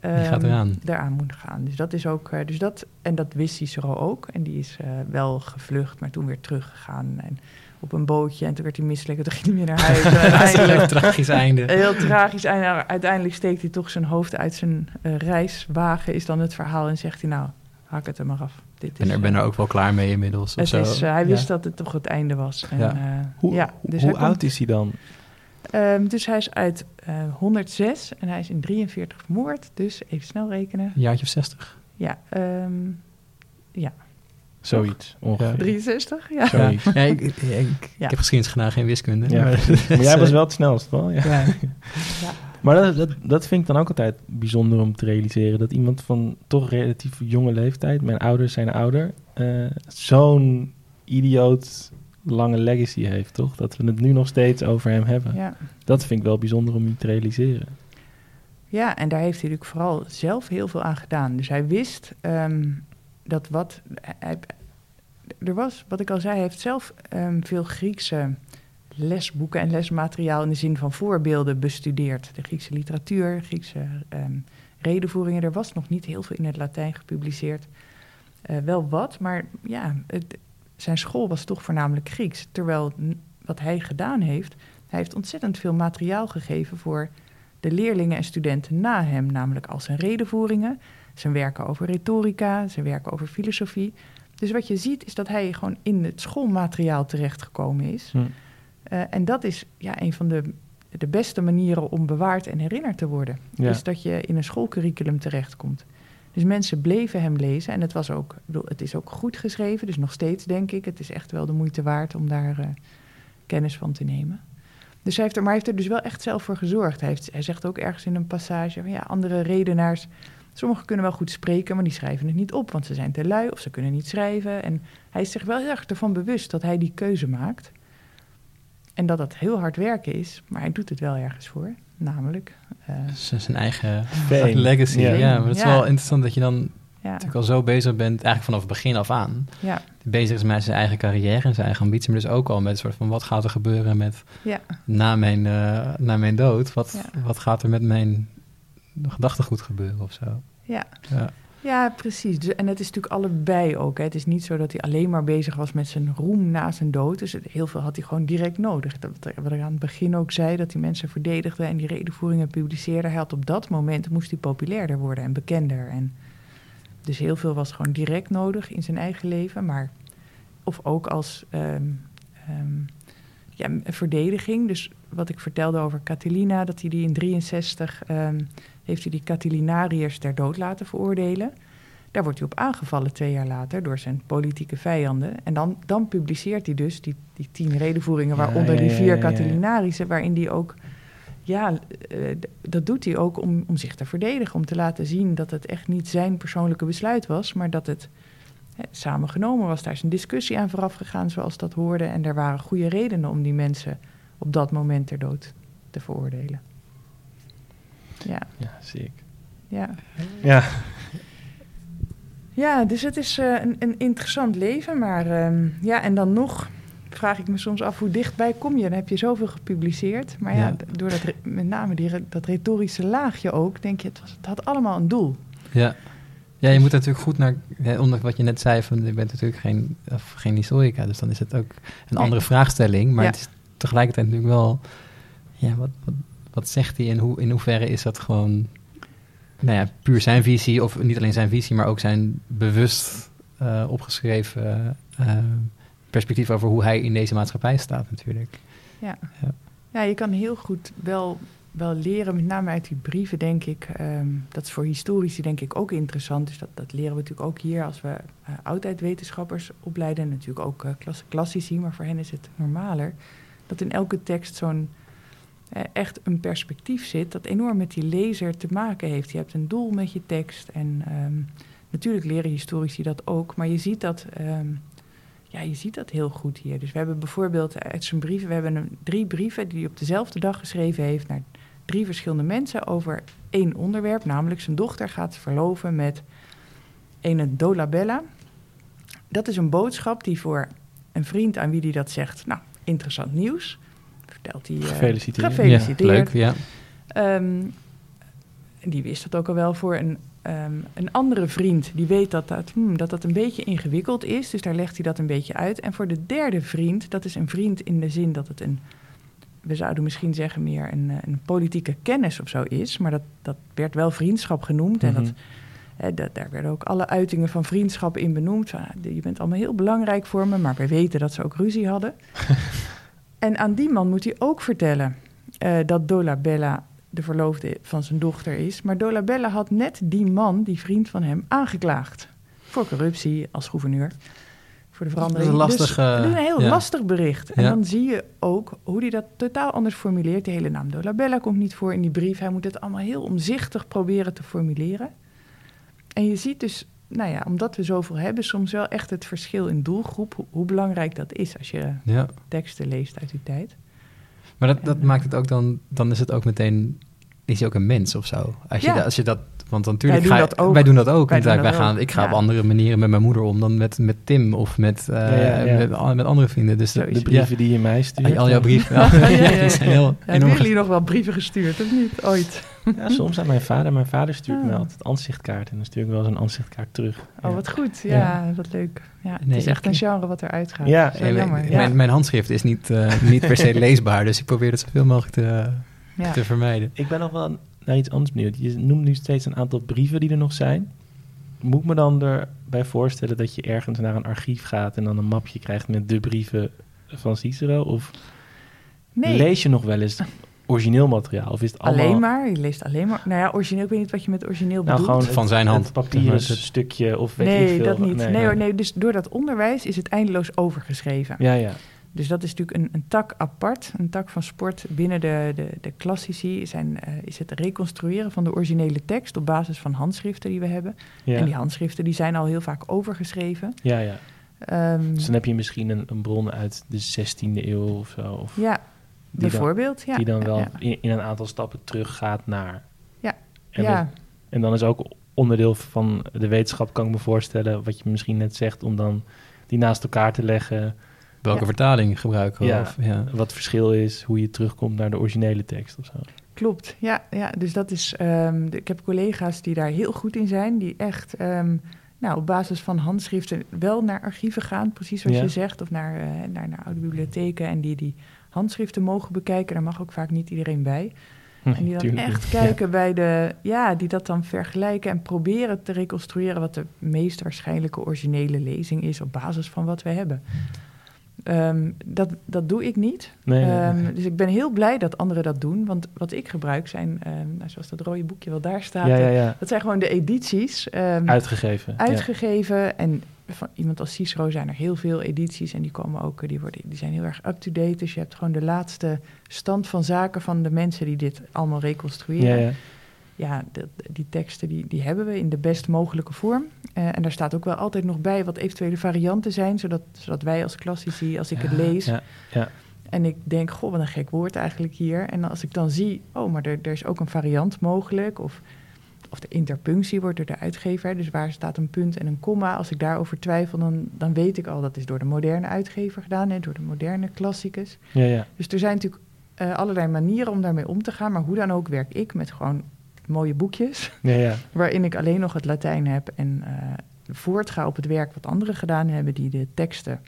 ehm, eraan. Moet gaan. Dus dat is ook. dus dat, en dat wist Cicero ook. En die is wel gevlucht, maar toen weer teruggegaan. En op een bootje. En toen werd hij misselijk. En toen ging hij weer naar huis. En een uiteindelijk- tragisch einde. Heel tragisch. En nou, uiteindelijk steekt hij toch zijn hoofd uit zijn eh, reiswagen, is dan het verhaal. En zegt hij, nou, hak het er maar af. Dit Ik ben is, er, ben er eh, ook wel klaar mee inmiddels. Of het zo. is, eh, hij wist Ja. dat het toch het einde was. En, Ja. eh, hoe ja, dus hoe oud komt- is hij dan? Ehm, dus hij is uit eh 106 en hij is in 43 vermoord. Dus even snel rekenen. Een jaartje of 60. Ja, ehm, Zoiets, ongeveer. 63? Ja. Zoiets. Ja, ik, ik, ik, ik Ja. heb geschiedenis gedaan, geen wiskunde. Ja, maar, maar jij was wel het snelst, wel? Ja. Ja. Maar dat, dat, dat vind ik dan ook altijd bijzonder om te realiseren. Dat iemand van toch relatief jonge leeftijd, mijn ouders zijn ouder, eh, zo'n idioot lange legacy heeft, toch? Dat we het nu nog steeds over hem hebben. Ja. Dat vind ik wel bijzonder om je te realiseren. Ja, en daar heeft hij natuurlijk vooral zelf heel veel aan gedaan. Dus hij wist ehm, dat wat. Hij, er was, wat ik al zei, hij heeft zelf ehm, veel Griekse lesboeken en lesmateriaal in de zin van voorbeelden bestudeerd. De Griekse literatuur, Griekse ehm, redenvoeringen. Er was nog niet heel veel in het Latijn gepubliceerd. Eh, wel wat, maar ja, het, zijn school was toch voornamelijk Grieks. Terwijl wat hij gedaan heeft, hij heeft ontzettend veel materiaal gegeven voor de leerlingen en studenten na hem, namelijk al zijn redenvoeringen, zijn werken over retorica, zijn werken over filosofie. Dus wat je ziet is dat hij gewoon in het schoolmateriaal terechtgekomen is. Hm. Eh, en dat is ja, een van de, de beste manieren om bewaard en herinnerd te worden. Ja. Is dat je in een schoolcurriculum terechtkomt. Dus mensen bleven hem lezen en het, was ook, ik bedoel, het is ook goed geschreven, dus nog steeds denk ik. Het is echt wel de moeite waard om daar eh, kennis van te nemen. Dus hij heeft er, maar hij heeft er dus wel echt zelf voor gezorgd. Hij, heeft, hij zegt ook ergens in een passage van ja, andere redenaars, sommigen kunnen wel goed spreken, maar die schrijven het niet op, want ze zijn te lui of ze kunnen niet schrijven. En hij is zich wel heel erg ervan bewust dat hij die keuze maakt. En dat dat heel hard werken is, maar hij doet het wel ergens voor. Namelijk, eh, Zijn eigen Fame. legacy. Ja. Ja. maar het is Ja. wel interessant dat je dan ja, natuurlijk al zo bezig bent, eigenlijk vanaf het begin af aan. ja, Bezig is met zijn eigen carrière en zijn eigen ambitie, maar dus ook al met een soort van wat gaat er gebeuren met ja, na mijn, eh, na mijn dood? Wat, Ja. wat gaat er met mijn gedachtegoed gebeuren of zo? ja. Ja. Ja, precies. Dus, en het is natuurlijk allebei ook. Hè. Het is niet zo dat hij alleen maar bezig was met zijn roem na zijn dood. Dus heel veel had hij gewoon direct nodig. Dat, wat ik aan het begin ook zei, dat hij mensen verdedigde en die redenvoeringen publiceerde. Hij had op dat moment, moest hij populairder worden en bekender. En dus heel veel was gewoon direct nodig in zijn eigen leven. Maar, of ook als ehm, ja, verdediging. Dus wat ik vertelde over Catilina, dat hij die in 63... ehm, heeft hij die Catilinariërs ter dood laten veroordelen. Daar wordt hij op aangevallen twee jaar later door zijn politieke vijanden. En dan, dan publiceert hij dus die, die tien redenvoeringen, Ja, waaronder ja, die vier. Catilinarische, waarin hij ook... Ja, eh, dat doet hij ook om, om zich te verdedigen, om te laten zien dat het echt niet zijn persoonlijke besluit was, maar dat het hè, samengenomen was. Daar is een discussie aan vooraf gegaan, zoals dat hoorde. En er waren goede redenen om die mensen op dat moment ter dood te veroordelen. Ja, Ja, sick. ja. Ja, Ja, dus het is eh, een, een interessant leven. Maar ehm, ja, en dan nog vraag ik me soms af hoe dichtbij kom je. Dan heb je zoveel gepubliceerd. Maar ja, door dat, met name die, dat retorische laagje ook, denk je, het, was, het had allemaal een doel. Ja. Ja, je moet natuurlijk goed naar, hè, ondanks wat je net zei, van je bent natuurlijk geen, of geen historica, dus dan is het ook een Nee. andere vraagstelling. Maar Ja. het is tegelijkertijd natuurlijk wel, ja, wat, wat, wat zegt hij en hoe, in hoeverre is dat gewoon, nou ja, puur zijn visie, of niet alleen zijn visie, maar ook zijn bewust eh, opgeschreven eh, perspectief over hoe hij in deze maatschappij staat natuurlijk. Ja. Ja. ja, je kan heel goed wel, wel leren, met name uit die brieven, denk ik. ehm, dat is voor historici denk ik ook interessant. Dus dat, dat leren we natuurlijk ook hier als we eh oudheidwetenschappers opleiden. En natuurlijk ook klas- klassici, maar voor hen is het normaler. Dat in elke tekst zo'n echt een perspectief zit dat enorm met die lezer te maken heeft. Je hebt een doel met je tekst en ehm, natuurlijk leren historici dat ook. Maar je ziet dat... ehm, ja, je ziet dat heel goed hier. Dus we hebben bijvoorbeeld uit zijn brieven, we hebben een, drie brieven die hij op dezelfde dag geschreven heeft naar drie verschillende mensen over één onderwerp, namelijk zijn dochter gaat verloven met een Dolabella. Dat is een boodschap die voor een vriend aan wie hij dat zegt, nou, interessant nieuws. Vertelt hij. eh, Gefeliciteerd. Gefeliciteerd. Ja, leuk, ja. Ehm, die wist dat ook al wel voor een, ehm, een andere vriend. Die weet dat dat, hmm, dat dat een beetje ingewikkeld is. Dus daar legt hij dat een beetje uit. En voor de derde vriend, dat is een vriend in de zin dat het een... We zouden misschien zeggen meer een, eh, een politieke kennis of zo is. Maar dat, dat werd wel vriendschap genoemd. En dat, Mhm. hè, dat, daar werden ook alle uitingen van vriendschap in benoemd. Van, ah, je bent allemaal heel belangrijk voor me. Maar we weten dat ze ook ruzie hadden. en aan die man moet hij ook vertellen eh, dat Dolabella de verloofde van zijn dochter is. Maar Dolabella had net die man, die vriend van hem, aangeklaagd. Voor corruptie als gouverneur. Voor de verandering. Dat is een Dus, dat is een heel ja. lastig bericht. En Ja. dan zie je ook hoe hij dat totaal anders formuleert. De hele naam Dolabella komt niet voor in die brief. Hij moet het allemaal heel omzichtig proberen te formuleren. En je ziet dus, nou ja, omdat we zoveel hebben, soms wel echt het verschil in doelgroep. Hoe, hoe belangrijk dat is als je ja. teksten leest uit die tijd. Maar dat, dat En, eh, maakt het ook dan, dan is het ook meteen, is hij ook een mens of zo. Als je, Ja. da- als je dat, want dan natuurlijk Wij ga doen dat ook. wij doen dat ook. Wij gaan, ook, ik ga ja. op andere manieren met mijn moeder om dan met, met Tim of met, eh, Ja, ja, ja. Met, andere vrienden. Dus De brieven die je mij stuurt. al jouw brieven, Ja, ja, ja, hebben jullie nog wel brieven gestuurd, of niet? Ooit. Ja, soms aan mijn vader. Mijn vader stuurt Ah. me altijd ansichtkaart. En dan stuur ik wel eens een ansichtkaart terug. Oh, Ja. wat goed. Ja, Ja. wat leuk. Ja, het Nee, is echt ik- een genre wat eruit gaat. Ja, Zo mijn- jammer. Ja. mijn, mijn handschrift is niet, eh, niet per se leesbaar, dus ik probeer het zoveel mogelijk te, Ja. te vermijden. Ik ben nog wel naar iets anders benieuwd. Je noemt nu steeds een aantal brieven die er nog zijn. Moet ik me dan erbij voorstellen dat je ergens naar een archief gaat en dan een mapje krijgt met de brieven van Cicero? Of Nee, lees je nog wel eens origineel materiaal? Of is het allemaal alleen maar. Je leest alleen maar. Nou ja, origineel. Ik weet niet wat je met origineel nou, bedoelt. gewoon Van zijn hand. het papieren Het- het- stukje of weet ik nee, veel. dat niet. Nee, hoor, nee, dus door dat onderwijs is het eindeloos overgeschreven. Ja, ja. Dus dat is natuurlijk een, een tak apart, een tak van sport binnen de, de, de klassici. Zijn, eh, is het reconstrueren van de originele tekst op basis van handschriften die we hebben. ja. En die handschriften die zijn al heel vaak overgeschreven. ja, ja. Ehm, Dus dan heb je misschien een, een bron uit de 16e eeuw of zo. Of ja, die dan, bijvoorbeeld. Ja, die dan wel ja. in, in een aantal stappen teruggaat naar. Ja. En, ja. dat- en dan is ook onderdeel van de wetenschap, kan ik me voorstellen, wat je misschien net zegt, om dan die naast elkaar te leggen. Welke Ja. vertaling gebruiken we? Ja. Of, ja. Wat het verschil is, hoe je terugkomt naar de originele tekst of zo. Klopt, ja, ja. Dus dat is. ehm, de- ik heb collega's die daar heel goed in zijn, die echt ehm, nou, op basis van handschriften wel naar archieven gaan, precies wat Ja. je zegt, of naar, eh, naar, naar oude bibliotheken en die die handschriften mogen bekijken. Daar mag ook vaak niet iedereen bij. En die dan echt kijken bij de, ja, die dat dan vergelijken en proberen te reconstrueren wat de meest waarschijnlijke originele lezing is op basis van wat wij hebben. Ehm, dat, dat doe ik niet. Nee, nee, Ehm, nee. dus ik ben heel blij dat anderen dat doen. Want wat ik gebruik zijn, ehm, nou, zoals dat rode boekje wel daar staat, ja, ja, ja. dat zijn gewoon de edities. Uitgegeven. uitgegeven. En van iemand als Cicero zijn er heel veel edities. En die komen ook, eh, die, worden, die zijn heel erg up-to-date. Dus je hebt gewoon de laatste stand van zaken van de mensen die dit allemaal reconstrueren. Ja, de- die teksten die, die hebben we in de best mogelijke vorm. Eh, en daar staat ook wel altijd nog bij wat eventuele varianten zijn. Zodat, zodat wij als klassici, als ik het lees, ja, ja. en ik denk, goh, wat een gek woord eigenlijk hier. En als ik dan zie, oh, maar er, er is ook een variant mogelijk. Of, of de interpunctie wordt door de uitgever. Dus waar staat een punt en een komma. Als ik daarover twijfel, dan, dan weet ik al dat is door de moderne uitgever gedaan. Hè, door de moderne klassicus. ja, ja. Dus er zijn natuurlijk eh, allerlei manieren om daarmee om te gaan. Maar hoe dan ook werk ik met gewoon mooie boekjes. ja, ja. Waarin ik alleen nog het Latijn heb. En eh, voortga op het werk wat anderen gedaan hebben. Die de teksten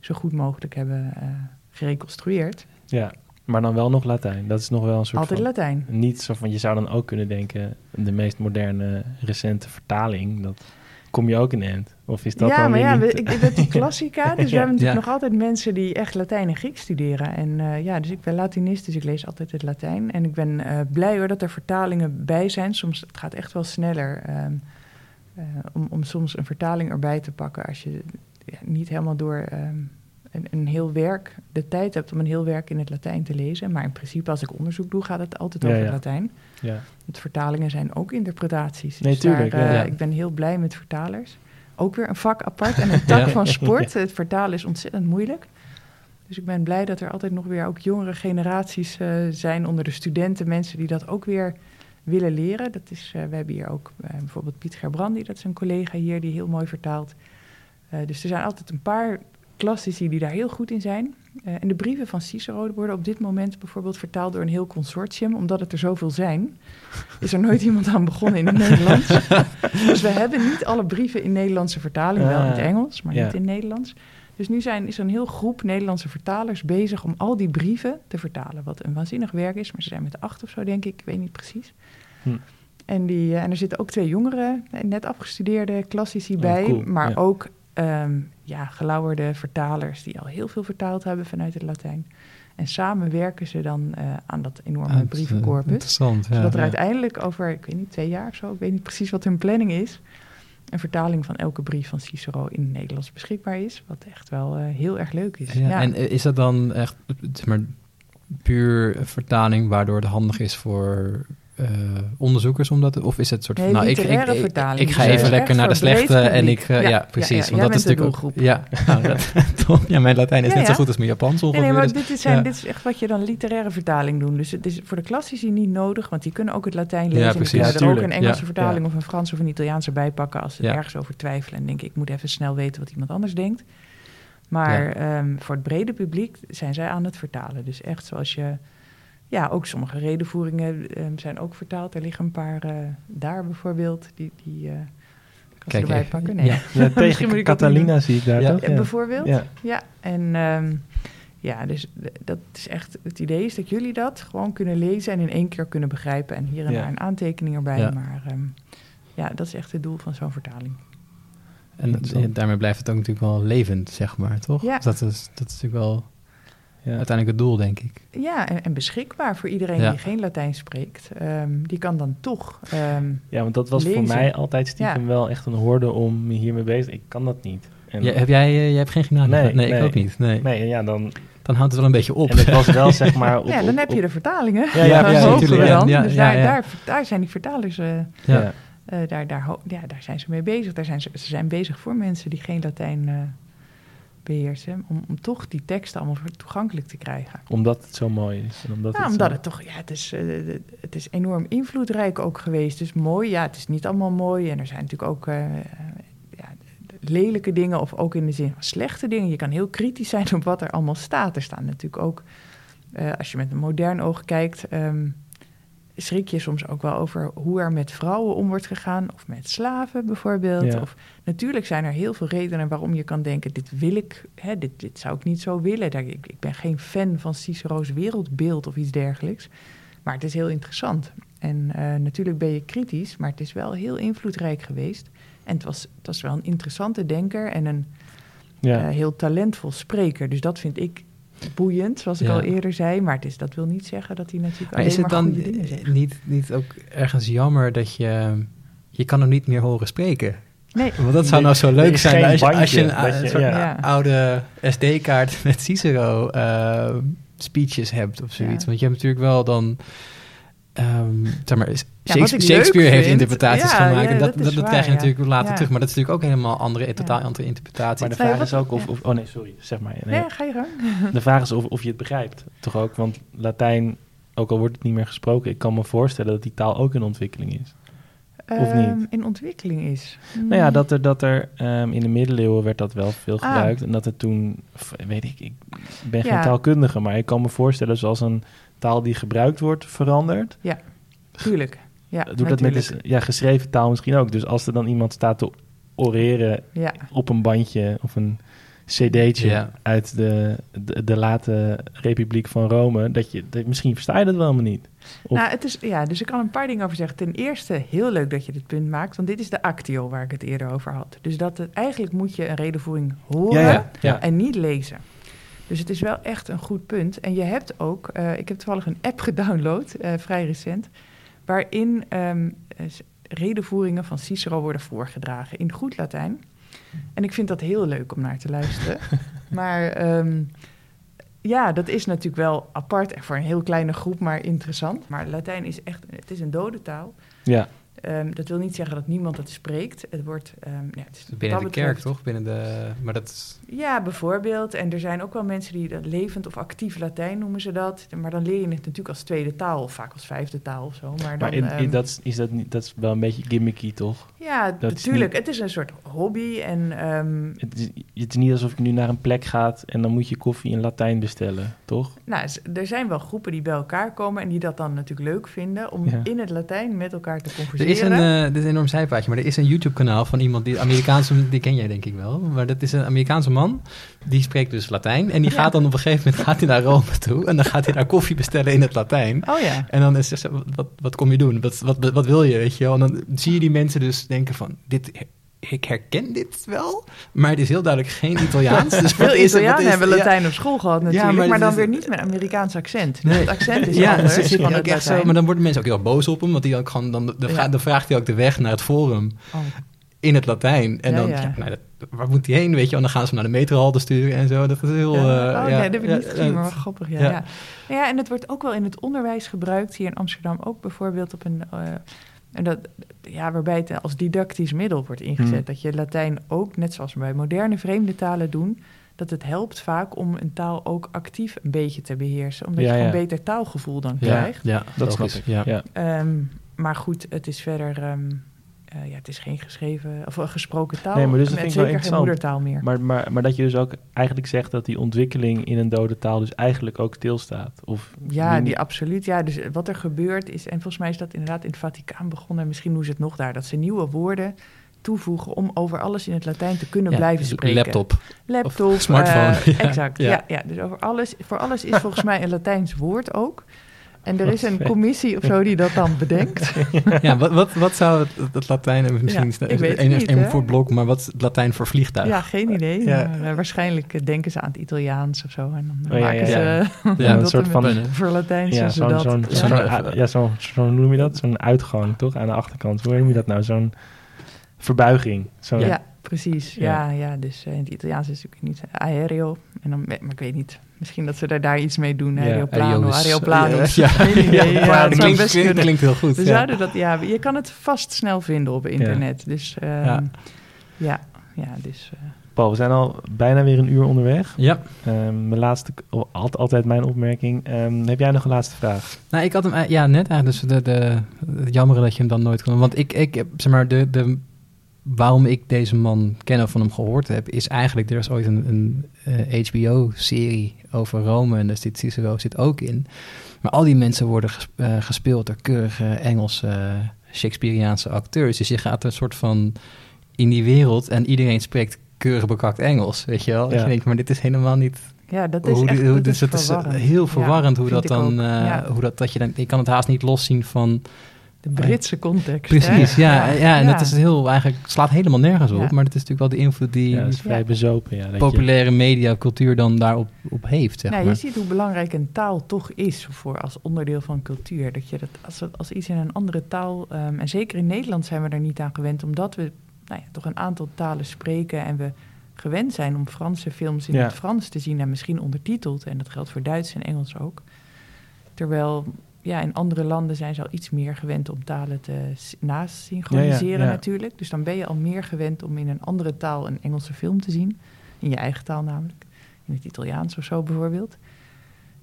zo goed mogelijk hebben eh, gereconstrueerd. Ja, maar dan wel nog Latijn. Dat is nog wel een soort Altijd van... Latijn. Niet zo van, je zou dan ook kunnen denken, de meest moderne, recente vertaling, dat kom je ook in end. Of is dat ja, dan maar ja, we- ik, ben die klassica, dus we hebben natuurlijk Ja. nog altijd mensen die echt Latijn en Grieks studeren. En eh, ja, dus ik ben Latinist, dus ik lees altijd het Latijn. En ik ben eh, blij hoor dat er vertalingen bij zijn. Soms het gaat echt wel sneller ehm, eh, om, om soms een vertaling erbij te pakken als je ja, niet helemaal door ehm, een, een heel werk de tijd hebt om een heel werk in het Latijn te lezen. Maar in principe als ik onderzoek doe, gaat het altijd Ja, over ja. Latijn. Ja, Want vertalingen zijn ook interpretaties. Nee, Dus daar, tuurlijk, ja, eh, ja. Ik ben heel blij met vertalers. Ook weer een vak apart en een tak Ja. van sport. Het vertalen is ontzettend moeilijk. Dus ik ben blij dat er altijd nog weer ook jongere generaties eh, zijn onder de studenten. Mensen die dat ook weer willen leren. Dat is, eh, we hebben hier ook eh, bijvoorbeeld Piet Gerbrandi, dat is een collega hier die heel mooi vertaalt. Dus er zijn altijd een paar klassici die daar heel goed in zijn. Eh, en de brieven van Cicero worden op dit moment bijvoorbeeld vertaald door een heel consortium, omdat het er zoveel zijn. Is er nooit iemand aan begonnen in het Nederlands. dus we hebben niet alle brieven in Nederlandse vertaling, wel in het Engels, maar ja. niet in Nederlands. Dus nu zijn, is er een heel groep Nederlandse vertalers bezig om al die brieven te vertalen. Wat een waanzinnig werk is, maar ze zijn met acht of zo, denk ik. Ik weet niet precies. Hm. En, die, eh, en er zitten ook twee jongere, net afgestudeerde klassici Oh, bij. cool, Maar ja. ook ehm, ja, gelauwerde vertalers die al heel veel vertaald hebben vanuit het Latijn. En samen werken ze dan eh, aan dat enorme Ah, is, eh, brievencorpus. Interessant, ja. Zodat er ja. uiteindelijk over, ik weet niet, twee jaar of zo, ik weet niet precies wat hun planning is, een vertaling van elke brief van Cicero in het Nederlands beschikbaar is. Wat echt wel eh, heel erg leuk is. Ja, En eh, is dat dan echt zeg maar, puur vertaling waardoor het handig is voor eh, onderzoekers om dat of is het soort Nee, van nou ik, ik, literaire ik, vertaling. ik ga even lekker naar de slechte en ik eh, ja, Ja, precies ja, want dat is natuurlijk ook ja nou, dat, ja mijn Latijn is net zo goed als mijn Japans Nee, ongeveer nee, maar dus- dit is, zijn, ja. dit is echt wat je dan literaire vertaling doen. Dus het is voor de klassici niet nodig, want die kunnen ook het Latijn lezen. Ja, en precies. kunnen Ja, er ook een Engelse vertaling of een Frans of een Italiaans erbij pakken als ze er ergens over twijfelen en denken ik moet even snel weten wat iemand anders denkt. Maar ehm, voor het brede publiek zijn zij aan het vertalen. Dus echt zoals je... Ja, ook sommige redenvoeringen ehm, zijn ook vertaald. Er liggen een paar eh, daar bijvoorbeeld. Die, die eh, kan ze Kijk erbij pakken. Nee. Ja. Tegen Catalina zie ik daar Ja. toch? Ja, bijvoorbeeld. Ja. Ja, en ehm, ja, dus dat is echt het idee is dat jullie dat gewoon kunnen lezen en in één keer kunnen begrijpen en hier en Ja. daar een aantekening erbij. Ja. Maar ehm, ja, dat is echt het doel van zo'n vertaling. en daarmee blijft het ook natuurlijk wel levend zeg maar toch Ja. Dus dat is dat is natuurlijk wel. Uiteindelijk het doel denk ik Ja, en, en beschikbaar voor iedereen Ja. die geen Latijn spreekt. Ehm, die kan dan toch. ehm, Ja, want dat was voor mij altijd stiekem Ja. wel echt een horde om me hiermee bezig. Ik kan dat niet. En, Ja, heb jij eh, jij hebt geen gymnasium Nee, nee, nee. ik ook niet nee. Nee, en ja, dan... dan houdt het wel een beetje op En was wel zeg maar... Op, ja, dan op- heb je de vertalingen. Ja, ja, natuurlijk, dan. ja, dus ja, daar, ja. Daar, daar zijn die vertalers. eh, Ja. Eh, daar, daar, ja, daar zijn ze mee bezig. Daar zijn ze, ze zijn bezig voor mensen die geen Latijn eh, beheersen. Om, om toch die teksten allemaal toegankelijk te krijgen. Omdat het zo mooi is. En omdat Ja, het omdat zo- het toch, ja, het is, eh, het is enorm invloedrijk ook geweest. Dus mooi, ja, het is niet allemaal mooi. En er zijn natuurlijk ook eh, ja, lelijke dingen, of ook in de zin van slechte dingen. Je kan heel kritisch zijn op wat er allemaal staat. Er staan natuurlijk ook, eh, als je met een modern oog kijkt, ehm, schrik je soms ook wel over hoe er met vrouwen om wordt gegaan, of met slaven bijvoorbeeld. Ja. Of, natuurlijk zijn er heel veel redenen waarom je kan denken: dit wil ik, hè, dit, dit zou ik niet zo willen. Daar, ik, ik ben geen fan van Cicero's wereldbeeld of iets dergelijks. Maar het is heel interessant. En eh, natuurlijk ben je kritisch, maar het is wel heel invloedrijk geweest. En het was, het was wel een interessante denker en een Ja. eh, heel talentvol spreker. Dus dat vind ik boeiend, zoals ik Ja. al eerder zei. Maar het is, dat wil niet zeggen dat hij natuurlijk Maar alleen is het maar dan goede dingen zegt. niet, niet ook ergens jammer dat je... Je kan hem niet meer horen spreken. Nee, Want dat zou Nee, nou zo leuk zijn als je, als je een, je- soort ja. Oude SD-kaart met Cicero eh, speeches hebt of zoiets. Ja. Want je hebt natuurlijk wel dan... ehm, zeg maar, ik Shakespeare, heeft interpretaties Ja, gemaakt. ja, en dat, dat is dat, dat waar, krijg je ja. natuurlijk later Ja. terug. Maar dat is natuurlijk ook helemaal andere, Ja. totaal andere interpretatie. Maar de vraag is ook of, of... Oh nee, sorry. Zeg maar. Nee. nee, ga je gang. De vraag is of, of je het begrijpt. Toch ook? Want Latijn, ook al wordt het niet meer gesproken... ik kan me voorstellen dat die taal ook in ontwikkeling is. Of niet? Ehm, in ontwikkeling is. Nou ja, dat er, dat er ehm, in de middeleeuwen werd dat wel veel Ah. gebruikt. En dat er toen, weet ik, ik ben geen Ja. taalkundige, maar ik kan me voorstellen zoals een taal die gebruikt wordt verandert. Tuurlijk. Ja, Doe dat met ja, geschreven taal misschien ook. Dus als er dan iemand staat te oreren Ja, op een bandje of een cd'tje Ja. uit de, de, de late Republiek van Rome, dat je, dat, misschien versta je dat wel helemaal niet. Of- nou, het is, ja, dus ik kan een paar dingen over zeggen. Ten eerste, heel leuk dat je dit punt maakt, want dit is de actio waar ik het eerder over had. Dus dat het, eigenlijk moet je een redenvoering horen ja, ja, ja. en niet lezen. Dus het is wel echt een goed punt. En je hebt ook, eh, ik heb toevallig een app gedownload, eh, vrij recent, waarin ehm, eh, redenvoeringen van Cicero worden voorgedragen in goed Latijn. En ik vind dat heel leuk om naar te luisteren. maar ehm, ja, dat is natuurlijk wel apart en voor een heel kleine groep, maar interessant. Maar Latijn is echt, het is een dode taal. ja. Ehm, dat wil niet zeggen dat niemand het spreekt. Het wordt, ehm, ja, het is wat Binnen de kerk, toch? Binnen de, maar dat is... ja, bijvoorbeeld. En er zijn ook wel mensen die dat levend of actief Latijn noemen ze dat. Maar dan leer je het natuurlijk als tweede taal, of vaak als vijfde taal of zo. Maar dan, Maar in, in ehm, dat, is- is dat, niet, dat is wel een beetje gimmicky, toch? ja, dat is natuurlijk. Het is een soort hobby. En ehm, Het is, het is niet alsof je nu naar een plek gaat en dan moet je koffie in Latijn bestellen, toch? nou, er zijn wel groepen die bij elkaar komen en die dat dan natuurlijk leuk vinden om Ja. in het Latijn met elkaar te Er converseren. Is een, eh, dit is een enorm zijpaadje, maar er is een YouTube-kanaal van iemand die Amerikaanse, die ken jij denk ik wel, maar dat is een Amerikaanse man, die spreekt dus Latijn en die gaat dan op een gegeven moment gaat hij naar Rome toe en dan gaat hij daar koffie bestellen in het Latijn. Oh ja. En dan is het, zo, wat, wat kom je doen? Wat, wat, wat wil je, weet je wel? En dan zie je die mensen dus denken van, dit, ik herken dit wel, maar het is heel duidelijk geen Italiaans. Dus Veel wat? Wat Italianen hebben ja. Latijn op school gehad natuurlijk, maar maar, dan is- weer niet met Amerikaans accent. Nee. Het accent is ja, anders van ook het echt zo, Latijn. maar dan worden mensen ook heel boos op hem, want die ook gewoon, dan, dan, vra- Ja. dan vraagt hij ook de weg naar het forum Oh. in het Latijn. En Ja, dan, ja. ja, nou, dat- waar moet hij heen, weet je? En dan gaan ze hem naar de metrohalte sturen en zo. Dat is heel... Ja. eh, oh ja, nee, dat heb ik ja, niet gezien, ja, maar wel het- grappig. Ja, ja. ja. Ja. en het wordt ook wel in het onderwijs gebruikt, hier in Amsterdam ook bijvoorbeeld op een... eh, en dat, ja, waarbij het als didactisch middel wordt ingezet. Hmm. Dat je Latijn ook, net zoals we bij moderne vreemde talen doen... dat het helpt vaak om een taal ook actief een beetje te beheersen. Omdat Ja, je gewoon ja. beter taalgevoel dan Ja, krijgt. ja, Dat snap logisch, ik. Ja. Ehm, maar goed, het is verder... ehm, eh, ja, het is geen geschreven of een gesproken taal. Nee, maar dus dat en vind ik wel zeker geen interessant. moedertaal meer. Maar, maar, maar dat je dus ook eigenlijk zegt dat die ontwikkeling in een dode taal dus eigenlijk ook stilstaat. Of Ja, niet- die absoluut. Ja, dus wat er gebeurt is, en volgens mij is dat inderdaad in het Vaticaan begonnen, en misschien doen ze het nog daar, dat ze nieuwe woorden toevoegen om over alles in het Latijn te kunnen Ja, blijven dus spreken. Laptop. Laptop, Of smartphone, eh, ja. exact. Ja. Ja. Ja, dus over alles, voor alles is volgens mij een Latijns woord ook. En er is een commissie of zo die dat dan bedenkt. Ja, wat, wat, wat zou het, het Latijn... Misschien Ja, ik weet het niet, voor blok, maar wat is het Latijn voor vliegtuig? Ja, geen idee. Ja. Maar, eh, waarschijnlijk eh, denken ze aan het Italiaans of zo. En dan Oh, ja, maken ja, ze ja. Ja, een soort van- voor Latijns ja, zo'n dat. zo'n Ja. zo'n Ja. ja, zo, zo hoe noem je dat? Zo'n uitgang, toch? Aan de achterkant. Hoe noem je dat nou? Zo'n verbuiging. Zo'n, Ja, precies. Ja. Ja, ja. dus eh, in het Italiaans is het natuurlijk niet aereo. En dan, maar ik weet niet. Misschien dat ze daar, daar iets mee doen. Ja, Aeroplano, Arios. aeroplanos. Ja, ja, Ja, ja, het dat klinkt, best klinkt, kunnen. klinkt heel goed. We ja. zouden dat, ja, je kan het vast snel vinden op internet. Dus ehm, Ja. ja. ja, dus eh, Paul, we zijn al bijna weer een uur onderweg. Ja, Ehm, mijn laatste, oh, alt- altijd mijn opmerking. Ehm, heb jij nog een laatste vraag? nou, ik had hem, eh, ja, net eigenlijk, dus de, de, het jammer dat je hem dan nooit kon. Want ik, ik heb, zeg maar, de, de, waarom ik deze man ken of van hem gehoord heb, is eigenlijk, er is ooit een, een HBO-serie over Rome en daar zit Cicero zit ook in. Maar al die mensen worden ges- eh, gespeeld door keurige Engelse, Shakespeareaanse acteurs. Dus je gaat een soort van in die wereld en iedereen spreekt keurig bekakt Engels, weet je wel? Dat Ja. je denkt, maar dit is helemaal niet Ja, dat is hoe, echt hoe- dat dus is het is verwarrend. heel verwarrend Ja, hoe dat dan, eh, Ja. hoe dat, dat je dan, je kan het haast niet loszien van, De Britse context. precies, hè? ja, ja, en Ja. dat is heel, eigenlijk, slaat helemaal nergens op, Ja. maar dat is natuurlijk wel de invloed die Ja, is vrij Ja. bezopen. Ja, dat je- populaire media, cultuur dan daarop op heeft, zeg Nou, maar. je ziet hoe belangrijk een taal toch is voor als onderdeel van cultuur. Dat je dat als, als iets in een andere taal, ehm, en zeker in Nederland zijn we daar niet aan gewend, omdat we nou ja, toch een aantal talen spreken en we gewend zijn om Franse films in Ja. het Frans te zien en misschien ondertiteld. En dat geldt voor Duits en Engels ook. Terwijl ja, in andere landen zijn ze al iets meer gewend om talen te nasynchroniseren Ja, ja, ja. natuurlijk. Dus dan ben je al meer gewend om in een andere taal een Engelse film te zien. In je eigen taal namelijk. In het Italiaans of zo bijvoorbeeld.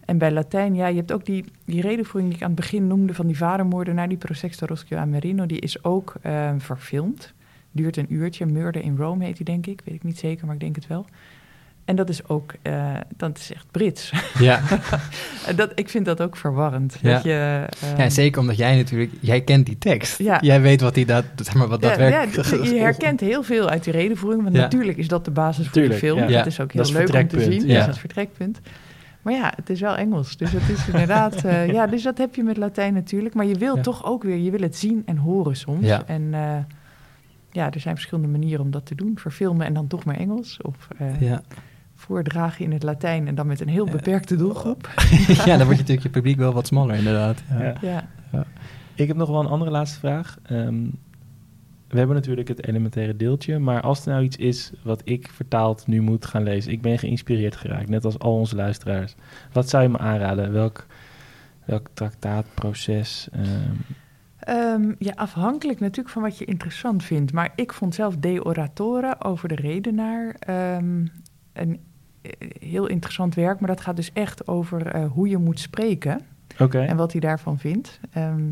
En bij Latijn, ja, je hebt ook die, die redenvoering die ik aan het begin noemde van die vadermoordenaar, die Prosesto Roschio a Merino, die is ook eh, verfilmd. Duurt een uurtje. Murder in Rome heet die, denk ik. Weet ik niet zeker, maar ik denk het wel. En dat is ook, eh, dat is echt Brits. Ja. En dat, ik vind dat ook verwarrend. Ja. Dat je, ehm, ja, zeker omdat jij natuurlijk, jij kent die tekst. Ja. Jij weet wat die dat, zeg maar, wat dat ja, werkt. ja, je herkent heel veel uit die redenvoering, want Ja. natuurlijk is dat de basis voor Tuurlijk, de film. ja. Ja. Dat is ook heel Dat is leuk om te zien. ja. Dat is het vertrekpunt. Maar ja, het is wel Engels. Dus het is inderdaad... eh, ja, dus dat heb je met Latijn natuurlijk. Maar je wil Ja. toch ook weer... Je wil het zien en horen soms. Ja. En eh, ja, er zijn verschillende manieren om dat te doen. Verfilmen en dan toch maar Engels. Of eh, Ja. Voordragen in het Latijn en dan met een heel beperkte doelgroep. ja, dan wordt je natuurlijk je publiek wel wat smaller, inderdaad. Ja. Ja. Ja, Ik heb nog wel een andere laatste vraag. Ehm, we hebben natuurlijk het elementaire deeltje, maar als er nou iets is wat ik vertaald nu moet gaan lezen, ik ben geïnspireerd geraakt, net als al onze luisteraars. Wat zou je me aanraden? Welk, welk traktaat, proces? ehm, Ehm, ja, afhankelijk natuurlijk van wat je interessant vindt. Maar ik vond zelf De Oratore over de redenaar ehm, een heel interessant werk. Maar dat gaat dus echt over eh, hoe je moet spreken en wat hij daarvan vindt. Ehm,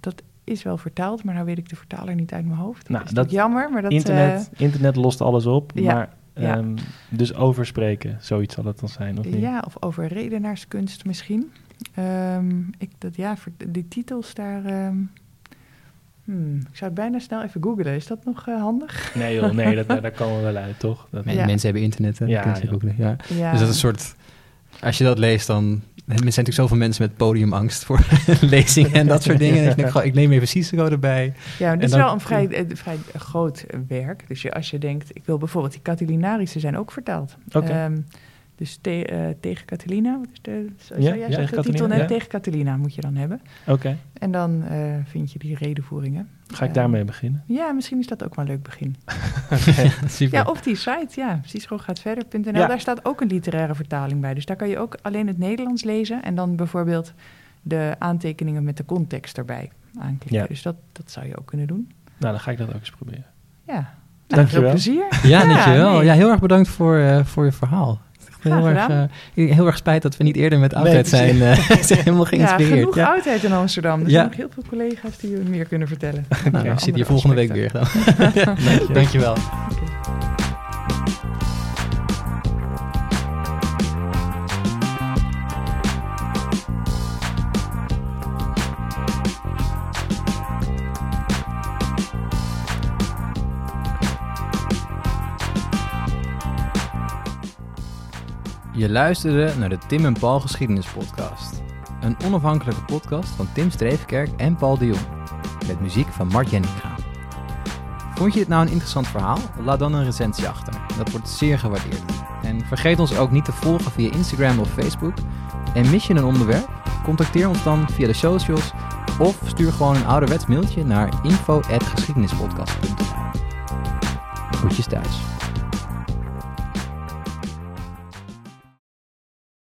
dat is wel vertaald, maar nou weet ik de vertaler niet uit mijn hoofd. Nou, dat is dat- jammer, maar dat... internet, internet lost alles op, ja, maar ja. ehm, dus overspreken, zoiets zal het dan zijn, of eh, niet? ja, of over redenaarskunst misschien. Ehm, ik, dat, ja, die titels daar... hmm, ik zou het bijna snel even googlen. Is dat nog eh, handig? Nee joh, nee, dat, daar komen we wel uit, toch? Dat, Ja. Mensen hebben internet, hè? Ja, je googlen, ja. Ja. Dus dat is een soort... Als je dat leest, dan... Er zijn natuurlijk zoveel mensen met podiumangst voor lezingen en dat soort dingen. Dat goh, ik neem even Cicero erbij. Ja, dit is dan- wel een vrij, eh, vrij groot werk. Dus je, als je denkt, ik wil bijvoorbeeld die Catilinarissen zijn ook vertaald. Oké. Ehm, dus te- eh, tegen Catilina, wat is de, zou Ja, jij ja, zeggen de titel net? ja. Tegen Catilina moet je dan hebben. Oké, En dan eh, vind je die redenvoeringen. ga ik Eh, daarmee beginnen? Ja, misschien is dat ook wel een leuk begin. Super. Ja, of die site, ja, cicerogaatverder.nl. Ja. Daar staat ook een literaire vertaling bij. Dus daar kan je ook alleen het Nederlands lezen... en dan bijvoorbeeld de aantekeningen met de context erbij aanklikken. Ja. Dus dat, dat zou je ook kunnen doen. Nou, dan ga ik dat ook eens proberen. Ja, nou, Dankjewel. veel plezier. Ja, dankjewel. nee. Ja, heel erg bedankt voor, eh, voor je verhaal. Heel, erg, eh, heel erg spijt dat we niet eerder met oudheid Nee, zijn, eh, zijn helemaal Ja, geïnspireerd. genoeg Ja, oudheid in Amsterdam. Er Ja. zijn nog heel veel collega's die je meer kunnen vertellen. Nou, we zitten hier volgende week weer. Dan. Dankjewel. Je luisterde naar de Tim en Paul Geschiedenispodcast. Een onafhankelijke podcast van Tim Streefkerk en Paul de Jong. Met muziek van Mart. Vond je dit nou een interessant verhaal? Laat dan een recensie achter. Dat wordt zeer gewaardeerd. En vergeet ons ook niet te volgen via Instagram of Facebook. En mis je een onderwerp? Contacteer ons dan via de socials of stuur gewoon een ouderwets mailtje naar info.geschiedenispodcast.nl Groetjes thuis.